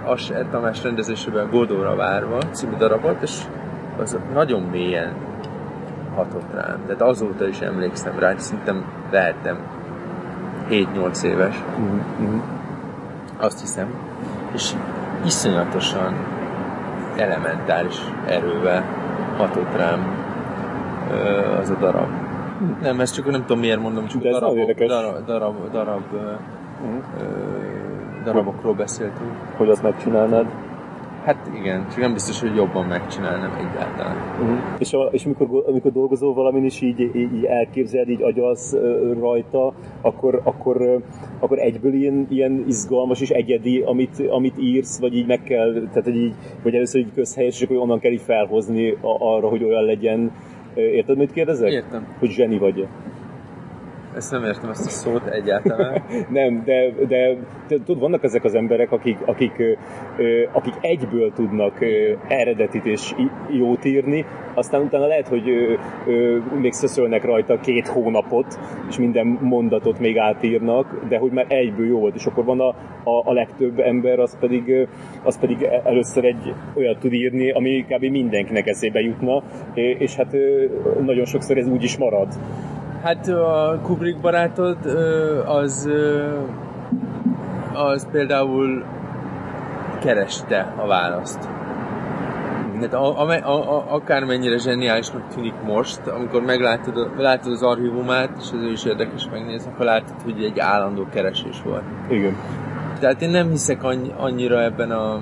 Asser Tamás rendezésében Godóra várva című darabot, és az nagyon mélyen hatott rám. Tehát azóta is emlékszem rá, szerintem lehettem 7-8 éves. Mm-hmm. Azt hiszem. És iszonyatosan elementális erővel hatott rám az a darab. Nem, ezt csak nem tudom miért mondom, csak darab, darab, darab, darab, uh-huh. Darabokról beszéltünk.
Hogy azt megcsinálnád?
Hát igen, csak nem biztos, hogy jobban megcsinálnám egyáltalán.
Uh-huh. És, a, és amikor, amikor dolgozol valamin, és így, így, elképzeled, így agyalsz uh, rajta, akkor, akkor, uh, akkor egyből ilyen, ilyen izgalmas és egyedi, amit, amit írsz, vagy így meg kell, tehát hogy így, vagy először így közhelyes, és akkor onnan kell így felhozni arra, hogy olyan legyen. Érted, mit kérdezek?
Értem.
Hogy zseni vagy
ezt nem értem ezt a szót egyáltalán.
nem, de, de, de tudod, vannak ezek az emberek, akik, akik, akik egyből tudnak eredetit és jót írni, aztán utána lehet, hogy még szöszölnek rajta két hónapot, és minden mondatot még átírnak, de hogy már egyből jó volt, és akkor van a, a, a legtöbb ember, az pedig, az pedig először egy olyat tud írni, ami kb. mindenkinek eszébe jutna, és hát nagyon sokszor ez úgy is marad.
Hát a Kubrick barátod az, az például kereste a választ. Tehát a, a, a, akármennyire zseniálisnak tűnik most, amikor meglátod látod az archívumát, és ez is érdekes megnézni, akkor látod, hogy egy állandó keresés volt.
Igen.
Tehát én nem hiszek annyira ebben a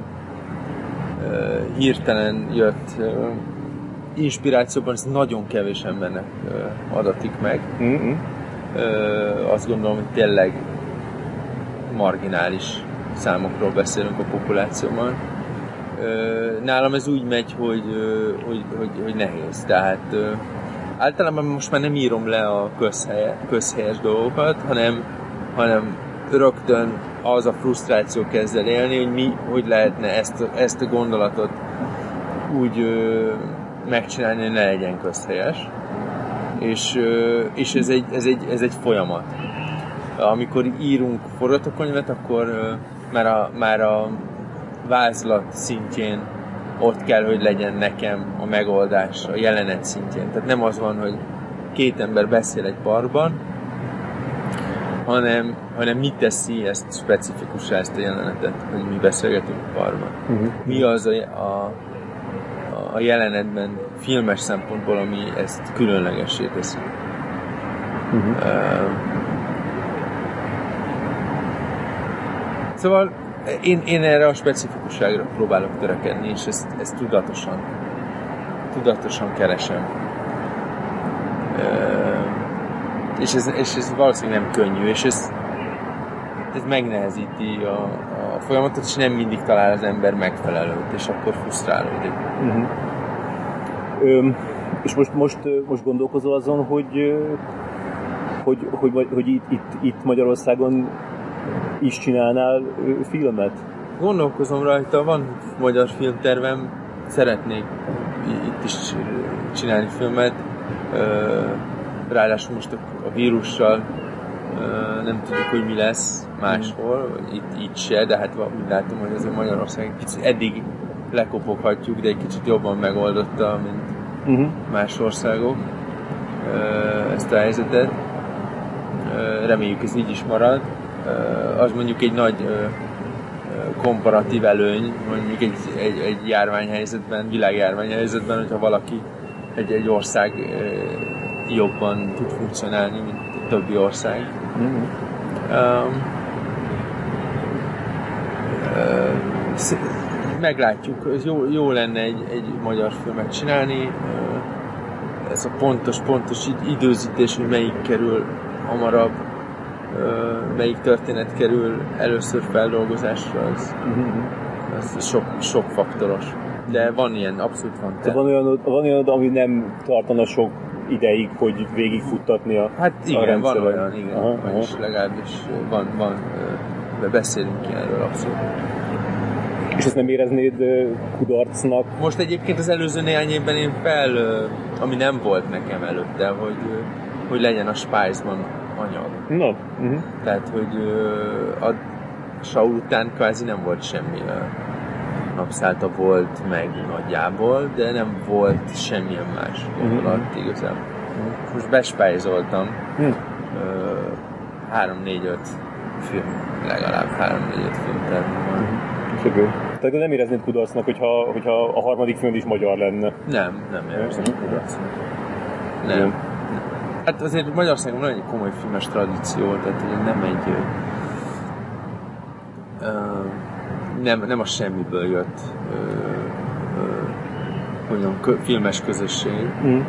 uh, hirtelen jött inspirációban ez nagyon kevés embernek adatik meg. Mm-hmm. Azt gondolom, hogy tényleg marginális számokról beszélünk a populációban. Nálam ez úgy megy, hogy, hogy, hogy, hogy nehéz. Tehát általában most már nem írom le a közhelye, közhelyes dolgokat, hanem, hanem rögtön az a frusztráció kezd el élni, hogy mi, hogy lehetne ezt, ezt a gondolatot úgy megcsinálni, hogy ne legyen közhelyes. És, és ez, egy, ez, egy, ez egy folyamat. Amikor írunk forgatókönyvet, akkor már a, már a vázlat szintjén ott kell, hogy legyen nekem a megoldás a jelenet szintjén. Tehát nem az van, hogy két ember beszél egy parkban, hanem, hanem mit teszi ezt specifikusra ezt a jelenetet, hogy mi beszélgetünk a parkban. Uh-huh. Mi az a, a a jelenetben filmes szempontból, ami ezt különlegessé teszi. Uh-huh. Uh, szóval én, én erre a specifikusságra próbálok törekedni, és ezt, ezt tudatosan, tudatosan keresem. Uh, és, ez, és ez valószínűleg nem könnyű, és ez, ez megnehezíti a, a folyamatot, és nem mindig talál az ember megfelelőt, és akkor frusztrálódik. Uh-huh.
Öm, és most, most, most gondolkozol azon, hogy, hogy, hogy, hogy, hogy itt, itt, itt Magyarországon is csinálnál filmet?
Gondolkozom rajta, van magyar filmtervem, szeretnék itt is csinálni filmet. Ráadásul most a vírussal nem tudjuk, hogy mi lesz máshol, itt, itt se, de hát úgy látom, hogy azért Magyarország kicsit eddig lekopoghatjuk, de egy kicsit jobban megoldotta, mint uh-huh. más országok ezt a helyzetet. Reméljük ez így is marad. Az mondjuk egy nagy komparatív előny, mondjuk egy, egy, egy járványhelyzetben, világjárványhelyzetben, hogyha valaki, egy, egy ország jobban tud funkcionálni, mint többi ország. Uh-huh. Um, uh, meglátjuk, ez jó, jó lenne egy, egy magyar filmet csinálni, ez a pontos, pontos időzítés, hogy melyik kerül hamarabb, melyik történet kerül először feldolgozásra, az, az sok, sok faktoros. De van ilyen, abszolút van.
De van olyan, van olyan, ami nem tartana sok ideig, hogy végigfuttatni a
Hát igen, a van olyan, igen. Aha, aha. És legalábbis van, van, beszélünk ilyenről abszolút.
És ezt nem éreznéd kudarcnak?
Most egyébként az előző néhány évben én fel, ami nem volt nekem előtte, hogy, hogy legyen a Spice-ban anyag.
No. Uh-huh.
Tehát, hogy a Saul után kvázi nem volt semmi napszálta volt meg nagyjából, de nem volt semmilyen más gondolat uh-huh. igazából. Uh-huh. Most bespájzoltam uh-huh. 3-4-5 film, legalább három-négy film van.
Sögő. Tehát nem éreznéd kudarcnak, hogyha, hogyha a harmadik film is magyar lenne.
Nem, nem érzem kudarcnak. Nem. nem. Hát azért Magyarországon van egy komoly filmes tradíció, tehát nem egy... Ö, nem, nem a semmiből jött ö, ö, olyan filmes közösség. Mm.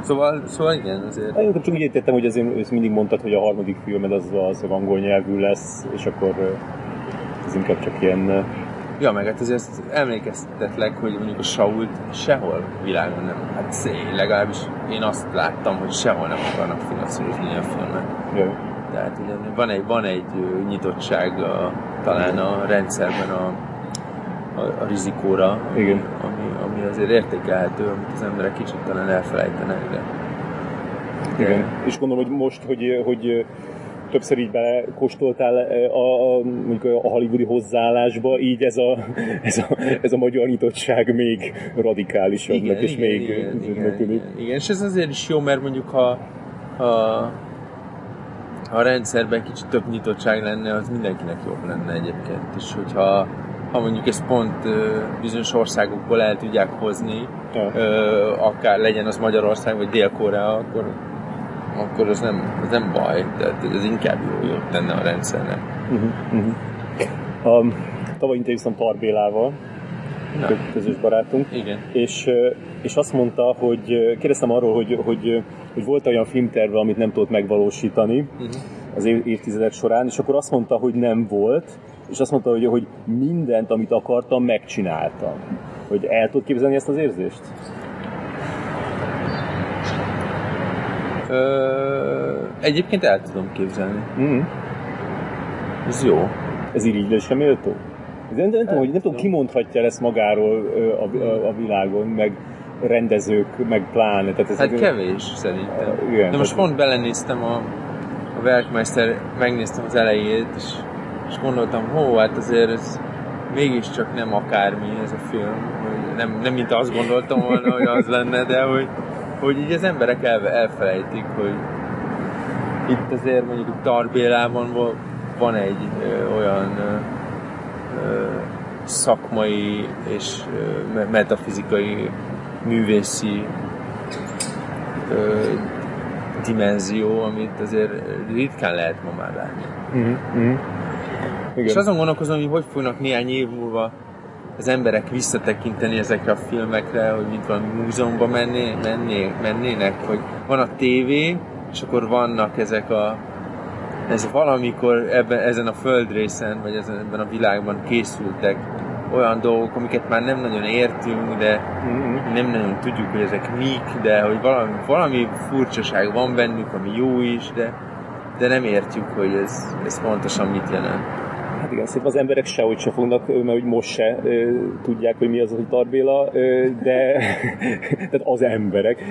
Szóval, szóval igen, azért...
Én csak úgy értettem, hogy azért ezt mindig mondtad, hogy a harmadik filmed az, az angol nyelvű lesz, és akkor ez inkább csak ilyen...
Ja, meg hát azért emlékeztetlek, hogy mondjuk a Sault sehol világon nem. Hát legalábbis én azt láttam, hogy sehol nem akarnak finanszírozni a filmet. Ja. Tehát ugye van egy, van egy nyitottság a, talán a rendszerben a, a, a rizikóra, Igen. Ami, ami azért értékelhető, amit az emberek kicsit talán elfelejtenek. De.
Igen. És gondolom, hogy most, hogy, hogy többször így belekóstoltál a, a, mondjuk a hollywoodi hozzáállásba, így ez a, ez a, ez a magyar nyitottság még radikálisabb igen, és igen, még
igen, igen, igen, igen, és ez azért is jó, mert mondjuk ha, ha ha a rendszerben kicsit több nyitottság lenne, az mindenkinek jobb lenne egyébként. És hogyha ha mondjuk ezt pont ö, bizonyos országokból el tudják hozni, ja. ö, akár legyen az Magyarország vagy Dél-Korea, akkor, akkor az nem, az nem baj, tehát ez inkább jó, jó tenne a rendszernek. Uh-huh,
uh-huh. Um, tavaly interjúztam Tarbélával, közös barátunk.
Igen.
És, és azt mondta, hogy kérdeztem arról, hogy, hogy, hogy volt olyan filmterve, amit nem tudott megvalósítani uh-huh. az évtizedek során, és akkor azt mondta, hogy nem volt, és azt mondta, hogy, hogy mindent, amit akartam, megcsináltam. Hogy el tudod képzelni ezt az érzést?
Ö, egyébként el tudom képzelni. Mm. Ez jó.
Ez irigylésre méltó? Nem, nem, tudom, hogy nem tudom, ki mondhatja ezt magáról a, a, a világon, meg rendezők, meg pláne.
Tehát ez hát egy, kevés szerintem. Igen, De most pont belenéztem a, a Werkmeister, megnéztem az elejét, és, és gondoltam, hó, hát azért ez mégiscsak nem akármi ez a film. Nem, nem mint azt gondoltam volna, hogy az lenne, de hogy, hogy így az emberek el, elfelejtik, hogy itt azért mondjuk Tarbélában van egy ö, olyan ö, szakmai és metafizikai művészi dimenzió, amit azért ritkán lehet ma már látni. Mm-hmm. Igen. És azon gondolkozom, hogy hogy fognak néhány év múlva az emberek visszatekinteni ezekre a filmekre, hogy mint van múzeumba menné, menné, mennének, hogy van a tévé, és akkor vannak ezek a ez valamikor ebben, ezen a földrészen, vagy ezen, ebben a világban készültek olyan dolgok, amiket már nem nagyon értünk, de mm-hmm. nem nagyon tudjuk, hogy ezek mik, de hogy valami, valami furcsaság van bennük, ami jó is, de, de nem értjük, hogy ez, ez pontosan mit jelent.
Hát igen, szép az emberek sehogy se fognak, mert hogy most se ö, tudják, hogy mi az, hogy Tarbéla, ö, de tehát az emberek,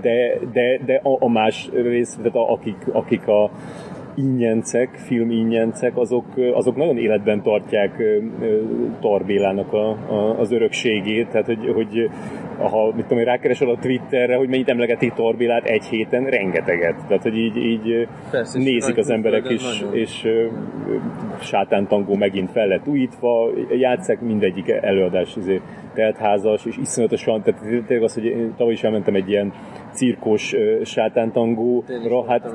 de, de, de a, a más rész, tehát a, akik, akik a, ingyencek, film ingyencek, azok, azok nagyon életben tartják Tarbélának a, a, az örökségét, tehát hogy, hogy ha mit tudom, rákeresel a Twitterre, hogy mennyit emlegeti Torbélát egy héten, rengeteget. Tehát, hogy így, így Persze, nézik az emberek is, nagyon. és sátántangó megint fel lett újítva, játszák mindegyik előadás izé, teltházas, és iszonyatosan, tehát tényleg az, hogy tavaly is elmentem egy ilyen cirkos uh, sátántangóra, hát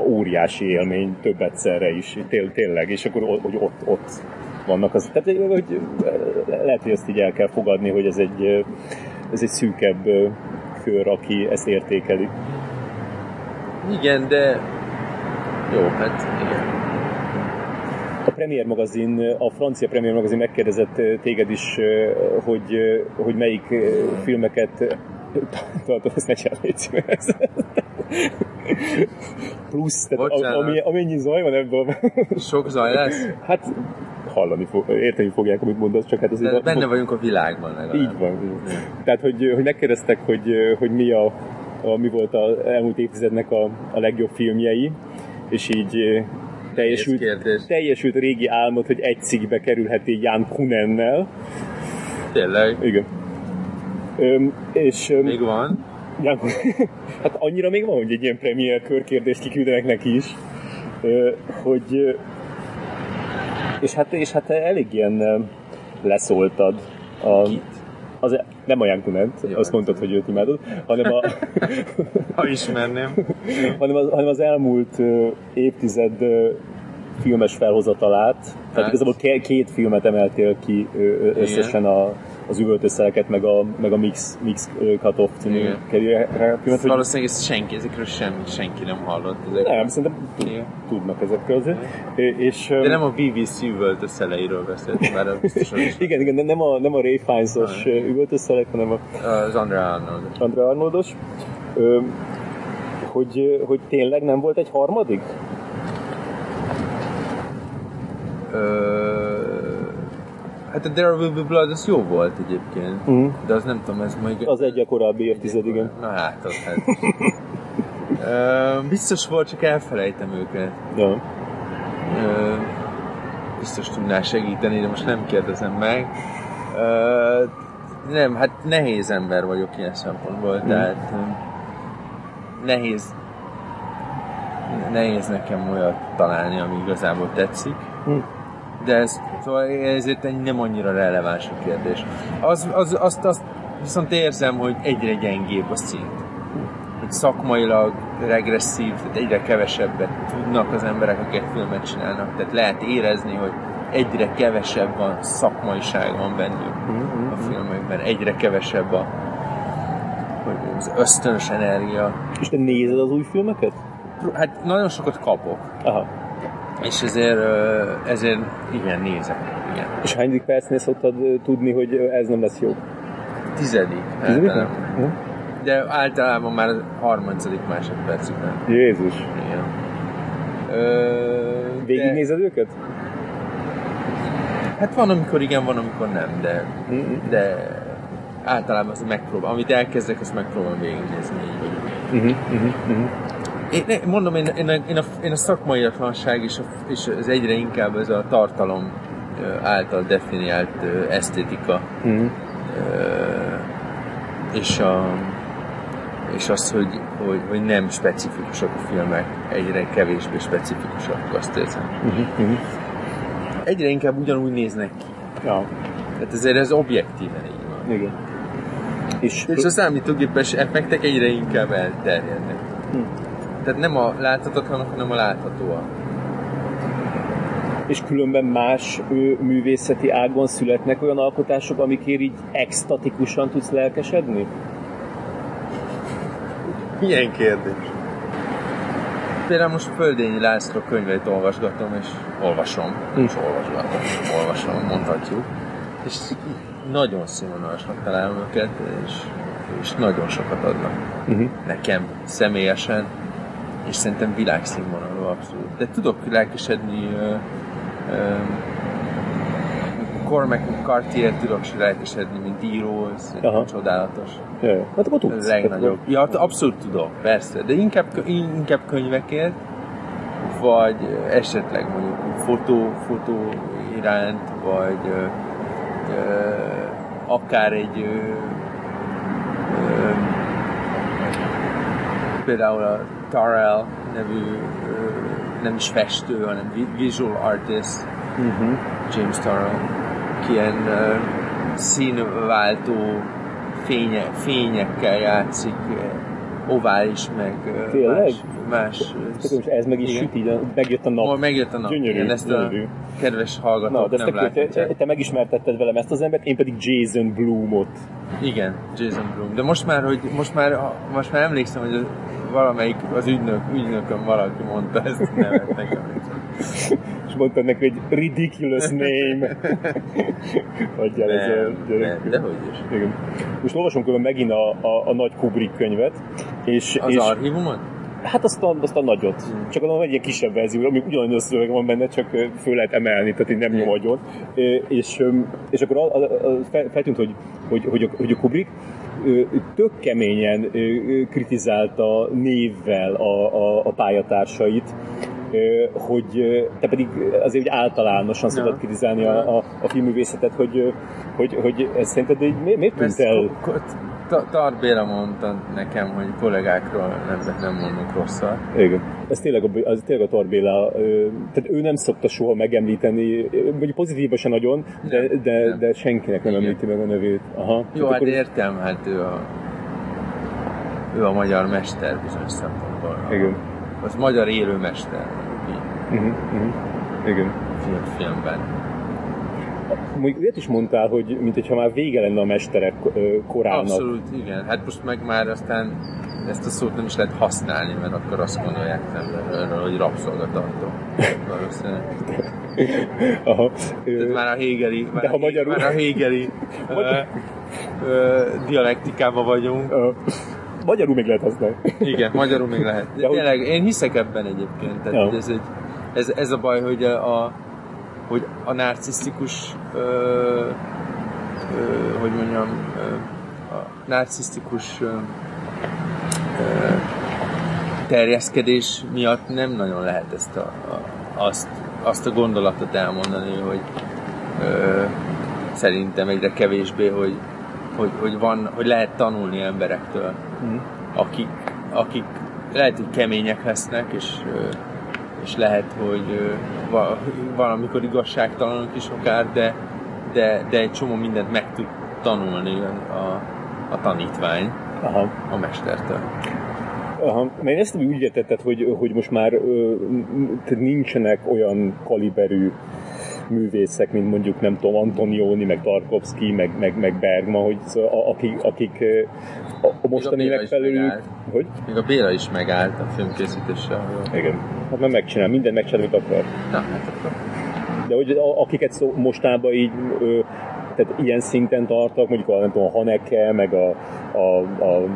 óriási élmény több egyszerre is, té- tényleg, és akkor hogy ott, ott vannak. Az, tehát hogy lehet, hogy ezt így el kell fogadni, hogy ez egy, ez egy szűkebb kör, aki ezt értékeli.
Igen, de jó, hát igen.
A Premier magazin, a francia Premier magazin megkérdezett téged is, hogy, hogy melyik filmeket tartom, ezt ne csinálj, Plusz, tehát ami, amennyi zaj van ebből.
Sok zaj lesz?
Hát hallani fog, érteni fogják, amit mondasz, csak hát azért...
De benne a, vagyunk a világban
legalább. Így van. Így. Tehát, hogy, hogy megkérdeztek, hogy, hogy mi, a, a, mi volt az elmúlt évtizednek a, a legjobb filmjei, és így teljesült, teljesült a régi álmod, hogy egy cikkbe kerülheti Jan Kunennel.
Tényleg?
Igen. Öm, és, öm,
Még van?
Hát annyira még van, hogy egy ilyen premier körkérdést kiküldenek neki is, hogy és hát, és hát elég ilyen leszóltad a, az, nem a Jankunet, azt mondtad, hogy őt imádod, hanem a...
ha ismerném.
hanem, az, hanem az elmúlt évtized filmes felhozatalát. Tehát hát. igazából két filmet emeltél ki összesen a, az üvöltőszereket, meg a, meg a Mix, Mix Cut-Off című
filmet. Valószínűleg ezt senki, ezekről sem, senki nem hallott.
Ezekről. Nem, szerintem Igen. tudnak ezekről azért. És,
de nem a BBC üvöltőszeleiről beszélt, már biztosan
Igen, igen, de nem a, nem a Ray Fiennes-os üvöltőszelek, hanem a...
Az Andrea Arnold.
Andrea Arnoldos. Hogy, hogy tényleg nem volt egy harmadik?
Hát a There Will Be Blood az jó volt egyébként, mm. de az nem tudom, ez majd...
Az egy a korábbi évtized, igen.
Na hát, az hát. biztos volt, csak elfelejtem őket.
Ja.
biztos tudnál segíteni, de most nem kérdezem meg. nem, hát nehéz ember vagyok ilyen szempontból, mm. tehát nehéz nehéz nekem olyat találni, ami igazából tetszik. Mm de ez, szóval ezért nem annyira releváns a kérdés. Az, az, azt, azt viszont érzem, hogy egyre gyengébb a szint. Hogy szakmailag regresszív, tehát egyre kevesebbet tudnak az emberek, akik filmet csinálnak. Tehát lehet érezni, hogy egyre kevesebb a szakmaiság van bennük a filmekben, egyre kevesebb a, az ösztönös energia.
És te nézed az új filmeket?
Hát nagyon sokat kapok. Aha. És ezért, ezért igen, nézek. Igen.
És hányadik percnél szoktad tudni, hogy ez nem lesz jó?
Tizedik. Tizedik? De általában már harmadik másodpercükben.
Jézus.
Igen.
Ö, Végignézed de... őket?
Hát van, amikor igen, van, amikor nem, de, mm-hmm. de általában azt megpróbálom. Amit elkezdek, azt megpróbálom végignézni. Így, uh-huh, uh-huh, uh-huh. Én, mondom, én, én, a, én, a, én a szakmaiatlanság és, a, és az egyre inkább ez a tartalom által definiált esztétika mm. és, a, és az, hogy, hogy, hogy nem specifikusak a filmek, egyre kevésbé specifikusak, azt érzem. Mm-hmm. Egyre inkább ugyanúgy néznek ki.
Ja.
Tehát ezért ez objektíven így van.
Igen.
És, és a számítógépes effektek egyre inkább elterjednek. Hm. Tehát nem a láthatatlanok, hanem a láthatóak.
És különben más ő, művészeti ágon születnek olyan alkotások, amikért így extatikusan tudsz lelkesedni?
Milyen kérdés? Például most Földényi László könyveit olvasgatom, és olvasom, hm. és olvasgatom, olvasom, mondhatjuk. És nagyon színvonalasnak találom őket, és, és nagyon sokat adnak. Uh-huh. Nekem személyesen és szerintem világszínvonalú abszolút. De tudok lelkesedni uh, uh, Cormac McCarthy-ért tudok lelkesedni, mint író, ez Aha. csodálatos.
Jaj, hát akkor tudsz.
Legnagyobb. Ja, hát abszolút tudok, persze. De inkább, inkább könyvekért, vagy esetleg mondjuk fotó, fotó iránt, vagy uh, uh, akár egy uh, uh, például a Tarell nevű nem is festő, hanem visual artist, uh-huh. James Tarell, ilyen uh, színváltó fénye, fényekkel játszik, ovális, meg
Tényleg?
más...
más ez meg is süt, így megjött a nap.
Oh, megjött a nap. Gyönyörű, igen, ezt gyönyörű. a kedves hallgatók Na, de nem
te, te, te, megismertetted velem ezt az embert, én pedig Jason Bloomot.
Igen, Jason Bloom. De most már, hogy most már, most már emlékszem, hogy valamelyik az ügynök, ügynökön valaki mondta ezt nevet nekem.
És mondta neki egy ridiculous name. Adjál
ezzel, gyerek. Nem, dehogy is.
Igen. Most olvasom külön megint a, a, a nagy Kubrick könyvet. És,
az
és,
archívumot?
Hát azt a, azt a nagyot. Mm. Csak az egy ilyen kisebb verzió, ami ugyanaz szöveg van benne, csak föl lehet emelni, tehát így nem nyom agyon. És, és akkor a, a, a, feltűnt, hogy, hogy, hogy, a, hogy a Kubrick tök keményen kritizálta névvel a, a, a pályatársait, hogy te pedig azért hogy általánosan szoktad kritizálni a, a, a filmművészetet, hogy, hogy, hogy ez szerinted miért, miért tűnt el?
Tar Béla mondta nekem, hogy kollégákról nem, nem mondunk rosszat.
Igen. Ez tényleg a, az tényleg a Tarbéla, tehát ő nem szokta soha megemlíteni, mondjuk pozitívban se nagyon, de, nem, de, nem. de senkinek nem Igen. említi meg a nevét. Aha.
Jó, hát, hát értem, hát ő a, ő a magyar mester bizonyos szempontból.
Igen.
Az magyar élő mester.
Uh-huh, uh-huh. Igen.
Film, filmben
mondjuk ilyet is mondtál, hogy mint hogyha már vége lenne a mesterek korának.
Abszolút, igen. Hát most meg már aztán ezt a szót nem is lehet használni, mert akkor azt gondolják emberről, hogy rabszolgatartó. Valószínűleg. Aha. Tehát már a Hegeli, már,
De ha magyarul...
már a ö, ö, dialektikában vagyunk. Ö,
magyarul még lehet használni.
Igen, magyarul még lehet. De tényleg, én hiszek ebben egyébként. Tehát ja. ez, egy, ez, ez a baj, hogy a, a hogy a narcisztikus ö, ö, hogy mondjam ö, a narcisztikus ö, ö, terjeszkedés miatt nem nagyon lehet ezt a, a, azt, azt a gondolatot elmondani, hogy ö, szerintem egyre kevésbé, hogy, hogy, hogy, van, hogy lehet tanulni emberektől, mm. akik, akik lehet, hogy kemények lesznek, és és lehet, hogy valamikor igazságtalanok is akár, de, de, de egy csomó mindent meg tud tanulni a, a tanítvány Aha. a mestertől.
Aha, mert ezt úgy értetted, hogy, hogy most már ö, nincsenek olyan kaliberű művészek, mint mondjuk nem tudom, Antonioni, meg Tarkovsky, meg, meg, meg Bergman, hogy szóval, akik, akik a mostani megfelelő...
Hogy? Még a Béla is megállt a filmkészítéssel.
Igen. Hát már megcsinál, minden megcsinál, amit akar.
Na, hát akkor.
De hogy akiket szó, mostában így ö, tehát ilyen szinten tartak, mondjuk a, nem tudom, a Haneke, meg a, a, a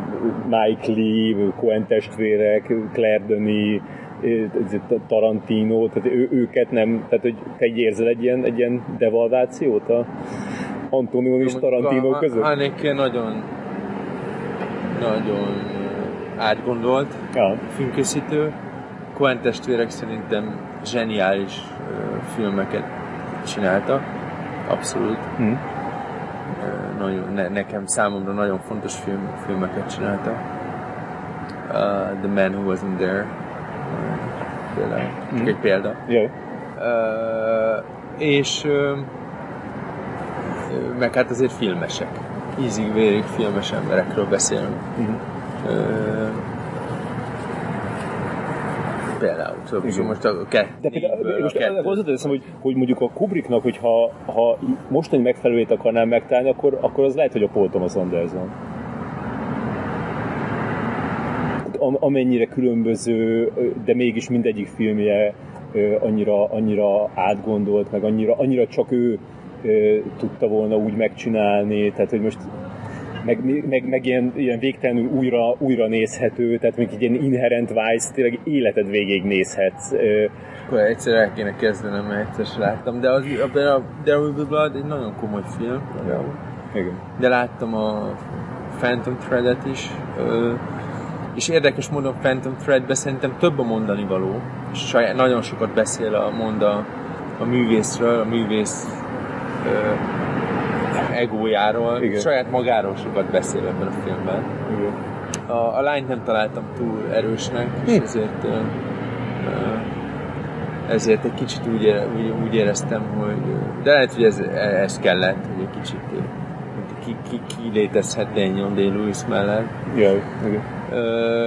Mike Lee, Coen testvérek, Claire Denis, Tarantino, tehát ő, őket nem, tehát hogy te érzel egy ilyen, egy ilyen devalvációt a Antonio és Tarantino között?
Haneke nagyon nagyon átgondolt ja. filmkészítő. Coen testvérek szerintem zseniális filmeket csináltak, abszolút. Hmm. Nagyon, ne, nekem számomra nagyon fontos film, filmeket csináltak. Uh, The Man Who Wasn't There, például. Mm. egy példa.
Yeah.
Uh, és uh, meg hát azért filmesek. Ízig-vérig filmes emberekről beszélünk. Mm. Uh, például. Szóval Igen. most a kettő. De például,
most hozzáteszem, hogy, hogy mondjuk a Kubricknak, hogyha ha mostani megfelelőt akarnám megtalálni, akkor, akkor az lehet, hogy a Paul Thomas Anderson amennyire különböző, de mégis mindegyik filmje annyira, annyira átgondolt, meg annyira, annyira csak ő tudta volna úgy megcsinálni, tehát hogy most meg, meg, meg ilyen, ilyen végtelenül újra, újra nézhető, tehát még egy ilyen inherent vice, tényleg életed végig nézhetsz.
Akkor egyszer el kéne kezdenem, mert egyszer láttam, de az, a, a There Will Be Blood egy nagyon komoly film.
Ja. Igen.
De láttam a Phantom Thread-et is, és érdekes módon Phantom Threadbe szerintem több a mondani való, és saját, nagyon sokat beszél a monda a művészről, a művész egójáról, Igen. saját magáról sokat beszél ebben a filmben. Igen. A, a lányt nem találtam túl erősnek, és hm. ezért ezért egy kicsit úgy, ére, úgy, úgy éreztem, hogy de lehet, hogy ez, ez kellett, hogy egy kicsit ki, ki, ki létezhetne egy John Day-Lewis mellett.
Jaj, igen.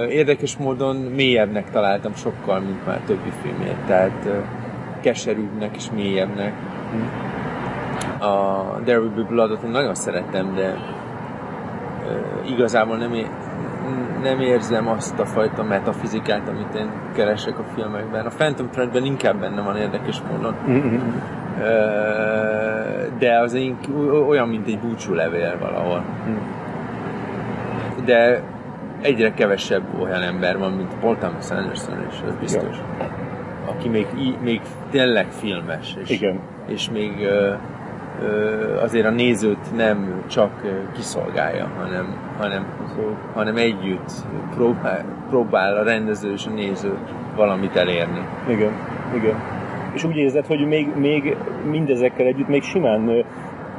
Érdekes módon mélyebbnek találtam sokkal, mint már többi filmjét, tehát keserűbbnek és mélyebbnek. A There Will Be Blood-ot én nagyon szeretem, de igazából nem, é- nem érzem azt a fajta metafizikát, amit én keresek a filmekben. A Phantom Threadben inkább benne van érdekes módon. Mm-hmm. De az olyan, mint egy búcsúlevél valahol. Mm. De egyre kevesebb olyan ember van, mint Paul Thomas Anderson, és ez biztos. Ja. Aki még, még tényleg filmes, és,
Igen.
és még ö, azért a nézőt nem csak kiszolgálja, hanem, hanem, hanem együtt próbál, próbál a rendező és a néző valamit elérni.
Igen, igen. És úgy érzed, hogy még, még mindezekkel együtt még simán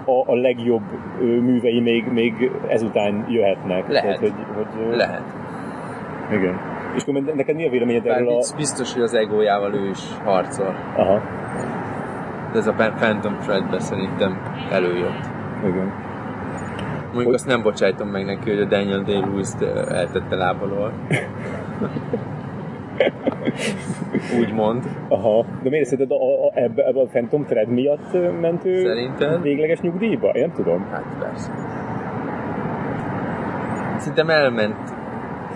a, a legjobb művei még, még ezután jöhetnek.
Lehet.
Tehát, hogy, hogy,
Lehet.
Igen. És akkor neked mi a véleményed
Bár
erről a...
biztos, biztos, hogy az egójával ő is harcol.
Aha,
De ez a Phantom Thread-be szerintem előjött.
igen.
Mondjuk
Hogy-
azt nem bocsájtom meg neki, hogy a Daniel Day-Lewis-t ö, eltette lábalól. Úgy mond.
Aha, de miért szerinted a, a, ebbe, ebbe a Phantom Thread miatt ment ő
Szerinted?
végleges nyugdíjba? Én nem tudom.
Hát persze. Szerintem elment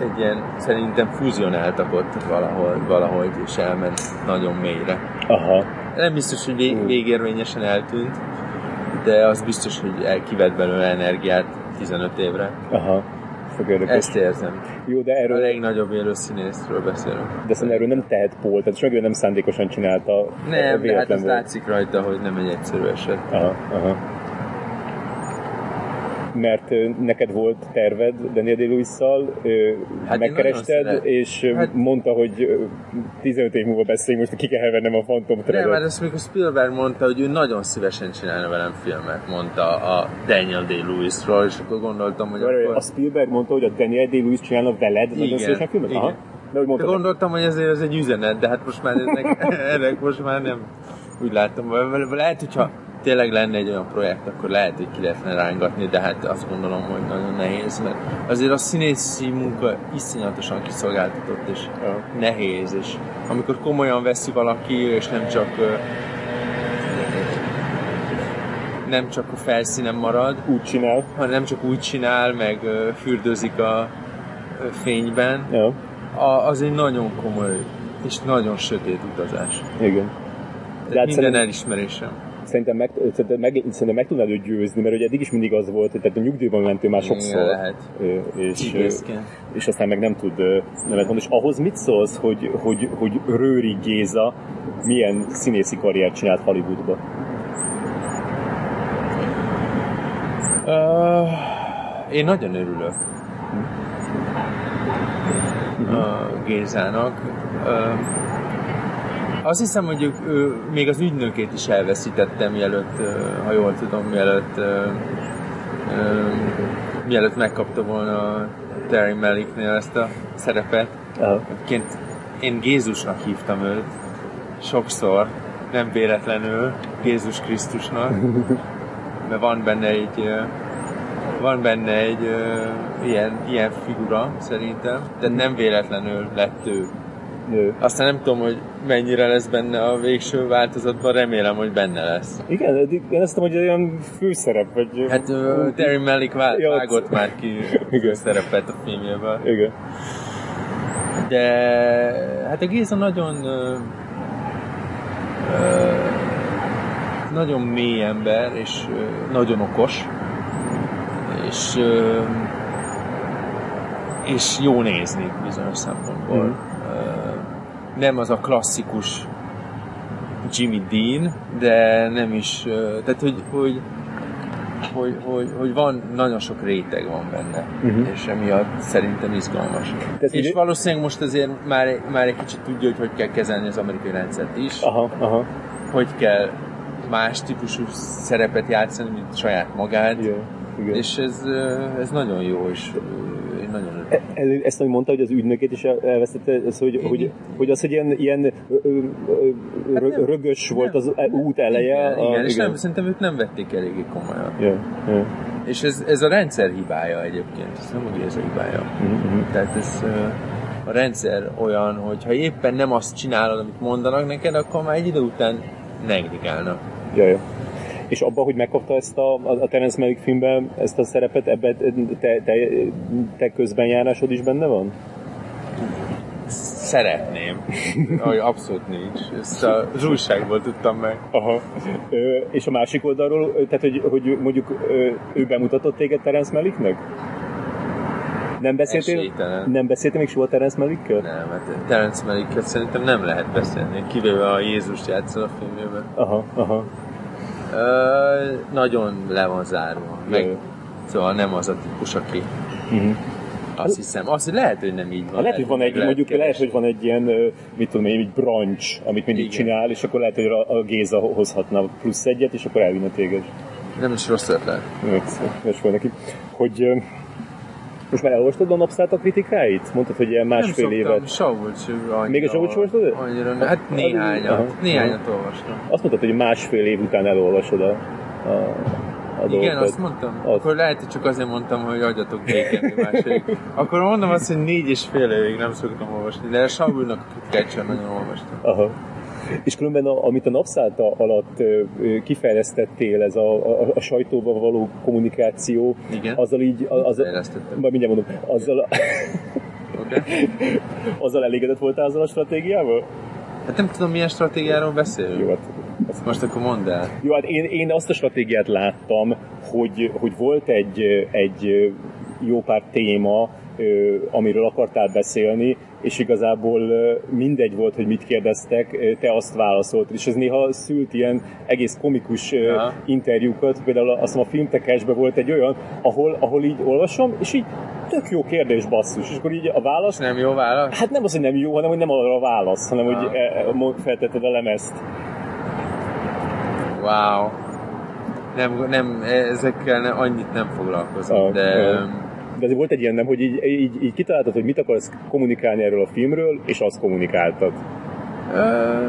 egy ilyen, szerintem fúzionáltak ott valahol, valahogy, és elment nagyon mélyre.
Aha,
Nem biztos, hogy vég, végérvényesen eltűnt, de az biztos, hogy el- kivett belőle energiát 15 évre.
aha.
Ezt érzem.
Jó, de
A
erről,
legnagyobb élő színészről beszélünk.
de szerintem erről nem tehet Paul, tehát meg ő nem szándékosan csinálta.
Nem, de hát az látszik rajta, hogy nem egy egyszerű eset.
Aha, aha. Mert neked volt terved Daniel Day-Lewis-szal, ö,
Hát
megkerested,
nagyon
és
Hát-
mondta, hogy ö, 15 év múlva beszéljünk, most ki kell vennem a Phantom
Nem,
Thread-et.
mert azt mikor Spielberg mondta, hogy ő nagyon szívesen csinálna velem filmet, mondta a Daniel Day-Lewisról, és akkor gondoltam, hogy
Várj,
akkor...
A Spielberg mondta, hogy a Daniel Day-Lewis csinálna veled nagyon
Igen,
szívesen filmet?
igen.
Aha. De hogy
De gondoltam, hogy ezért ez egy üzenet, de hát most már ennek, ennek most már nem úgy látom. Lehet, hogyha tényleg lenne egy olyan projekt, akkor lehet, hogy ki lehetne rángatni, de hát azt gondolom, hogy nagyon nehéz, mert azért a színészi munka iszonyatosan kiszolgáltatott, és
Ja.
nehéz, és amikor komolyan veszi valaki, és nem csak nem csak a felszínen marad,
úgy csinál.
hanem nem csak úgy csinál, meg fürdőzik a fényben,
Ja,
a, az egy nagyon komoly és nagyon sötét utazás.
igen.
De
hát
minden
szerintem-
elismerésem.
Szerintem meg, szerintem, meg, szerintem meg tudnád őt győzni, mert ugye eddig is mindig az volt, hogy tehát a nyugdíjban mentél már sokszor.
Lehet.
És, ö,
Csigészként.
és aztán meg nem tud nevet mondani. És ahhoz mit szólsz, hogy, hogy, hogy Rőri Géza milyen színészi karriert csinált Hollywoodba?
Uh, én nagyon örülök a Gézának. Uh, azt hiszem, hogy ő, még az ügynökét is elveszítette, mielőtt, ha jól tudom, mielőtt, mielőtt megkapta volna Terry Malicknél ezt a szerepet. Egyébként én Jézusnak hívtam őt sokszor, nem véletlenül Jézus Krisztusnak, mert van benne egy van benne egy ilyen, ilyen figura szerintem, de nem véletlenül lett ő. Aztán nem tudom, hogy mennyire lesz benne a végső változatban, remélem, hogy benne lesz.
Igen, eddig én azt mondom, hogy olyan főszerep, vagy...
Hát ö, Terry Malick vá- vágott már ki szerepet a filmjében.
Igen.
De hát a Géza nagyon ö, ö, nagyon mély ember, és ö, nagyon okos, és ö, és jó nézni bizonyos szempontból.
Mhm.
Nem az a klasszikus Jimmy Dean, de nem is, tehát hogy, hogy hogy, hogy, hogy van, nagyon sok réteg van benne,
Mhm.
és emiatt szerintem izgalmas.
ez
és
ugye-
valószínűleg most azért már, már egy kicsit tudja, hogy hogy kell kezelni az amerikai rendszert is,
Aha, aha.
hogy kell más típusú szerepet játszani, mint saját magát,
Igen. Igen.
és ez, ez nagyon jó, és nagyon örülök.
E- Ezt, hogy mondta, hogy az ügynökét is el- elvesztette, ez, hogy, hogy, hogy az, hogy ilyen, ilyen ö, ö, ö, rö- rögös volt az e- út eleje.
Hát Igen,
a-
igen, és nem, szerintem ők nem vették eléggé komolyan.
Ja, ja.
És ez, ez a rendszer hibája egyébként, ez nem a Géza hibája.
Mhm,
Tehát ez a rendszer olyan, hogy ha éppen nem azt csinálod, amit mondanak neked, akkor már egy idő után negligálnak.
Ja, ja. És abban, hogy megkapta ezt a, a a Terence Malick filmben ezt a szerepet, ebben te, te, te közbenjárásod is benne van?
Szeretném. Ahogy abszolút nincs. Ezt az újságból tudtam meg.
Aha. Ö, és a másik oldalról, tehát hogy, hogy mondjuk ő bemutatott téged Terence Malicknek? Nem beszéltél,
Esélytelen.
nem beszéltél még soha Terence Malickkel?
Nem, hát Terence Malicket szerintem nem lehet beszélni, kivéve a Jézus játszol a filmjében.
Aha, aha.
Ö, nagyon le van zárva. Meg, szóval nem az a típus, aki
Uh-huh.
azt hiszem. Azt lehet, hogy nem így van.
Ha lehet, hogy van egy, mondjuk lehet, hogy van egy ilyen, mit tudom én, egy branch, amit mindig
Igen.
csinál, és akkor lehet, hogy a, Géza hozhatna plusz egyet, és akkor elvinne téged.
Nem is rossz ötlet.
Most van neki. Hogy most már elolvastad a napszárt a kritikáit? Mondtad, hogy ilyen másfél
nem
évet.
Saulcs annyira.
Még a Saulcs olvastad?
Annyira, ne- hát néhányat.
Aha.
Néhányat olvastam.
Azt mondtad, hogy másfél év után elolvasod a, a, a
Igen, azt mondtam.
Az.
Akkor lehet, hogy csak azért mondtam, hogy adjatok békén másik. Akkor mondom azt, hogy négy és fél évig nem szoktam olvasni, de a Saulnak a kritikát sem nagyon olvastam.
Aha. És különben, a, amit a napszálta alatt kifejlesztettél, ez a, a, a sajtóban való kommunikáció,
Igen.
azzal így, a- az,
Fejlesztettem.
majd mindjárt mondom, azzal,
Okay.
azzal elégedett voltál azzal a stratégiával?
Hát nem tudom, milyen stratégiáról beszélünk.
Jó, hát, azt
Most akkor mondd el.
Jó, hát én, én azt a stratégiát láttam, hogy, hogy volt egy, egy jó pár téma, amiről akartál beszélni, és igazából mindegy volt, hogy mit kérdeztek, te azt válaszoltad, és ez néha szült ilyen egész komikus
Aha.
interjúkat, például azt hiszem a filmtekesben volt egy olyan, ahol, ahol így olvasom, és így tök jó kérdés basszus, és akkor így a válasz,
Nem jó válasz?
hát nem az, hogy nem jó, hanem hogy nem arra a válasz, hanem
Aha.
hogy e, e, feltetted a lemezt.
Wow. Nem, nem, ezekkel annyit nem foglalkozom,
Ah,
de...
De azért volt egy ilyen nem, hogy így, így, így kitaláltad, hogy mit akarsz kommunikálni erről a filmről, és azt kommunikáltad.
Ö,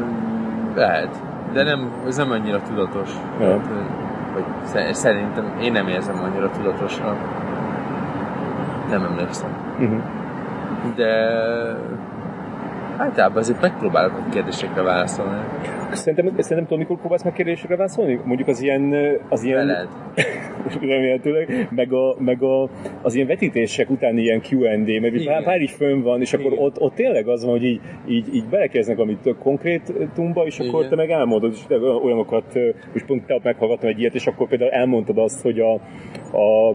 lehet, de nem, ez nem annyira tudatos.
Ja.
Hát, vagy sze- szerintem én nem érzem annyira tudatosnak. Nem emlékszem.
Uh-huh.
De általában azért megpróbálok a kérdésekre válaszolni.
Szerintem, szerintem tudom, mikor próbálsz meg kérdésekre válaszolni? Mondjuk az ilyen... Az ilyen
Veled.
remélhetőleg, meg, a, meg a, az ilyen vetítések utáni ilyen Q&A,
Igen.
pár, pár így fönn van, és akkor
Igen.
ott, ott tényleg az van, hogy így, így, így belekezdnek amit tök konkrétumba, és akkor
Igen.
te meg elmondod, és olyanokat, és pont te meghallgattam egy ilyet, és akkor például elmondtad azt, hogy a, a,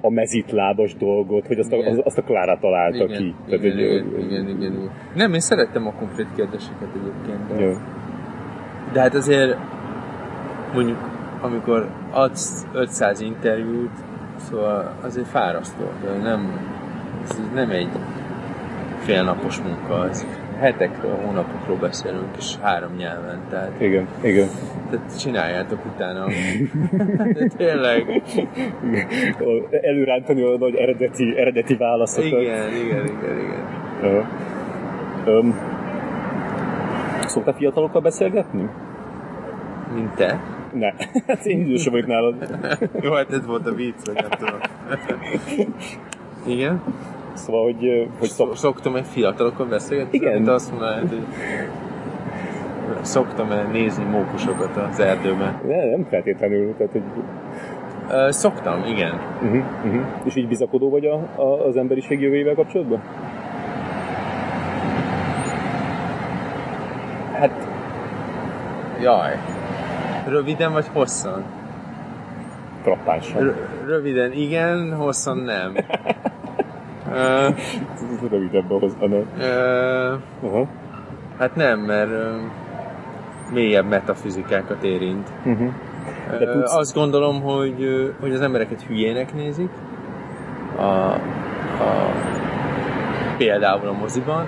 a mezitlábas dolgot, hogy azt a,
Igen.
az, azt a Klára találta
Igen,
ki.
igen,
hogy,
igen, igen, igen, igen. Nem, én szerettem a konkrét kérdéseket egyébként. De,
Jó.
de hát azért mondjuk amikor adsz 500 interjút, szóval azért fárasztó, de nem, ez nem egy félnapos munka, ez hetekről, hónapokról beszélünk, és három nyelven, tehát,
Igen, igen.
tehát csináljátok utána. de tényleg,
Előrántani a nagy eredeti, eredeti válaszokat.
igen, igen, igen, igen.
Ö, öm, szoktál fiatalokkal beszélgetni?
Mint te.
Ne. Hát én idősebb vagyok nálad.
Jó, hát ez volt a vicc, vagy nem tudom. Igen?
Szóval, hogy, hogy szok...
Szok, szoktam egy fiatalokon beszélgetni?
Igen.
Mint azt mondanád, hogy szoktam -e nézni mókusokat az erdőben.
Ne, nem feltétlenül. Tehát, hogy,
Ö, Szoktam, igen.
uh-huh, uh-huh. És így bizakodó vagy a, a, az emberiség jövőjével kapcsolatban?
Hát, jaj. Röviden vagy hosszan?
Frappánsan.
R- röviden igen, hosszan nem.
Rövidebb ahhoz. Ah, nem.
ö,
Aha.
hát nem, mert mélyebb metafizikákat érint.
Uh-huh. De tudsz-
Azt gondolom, hogy, hogy az embereket hülyének nézik. A, a, például a moziban.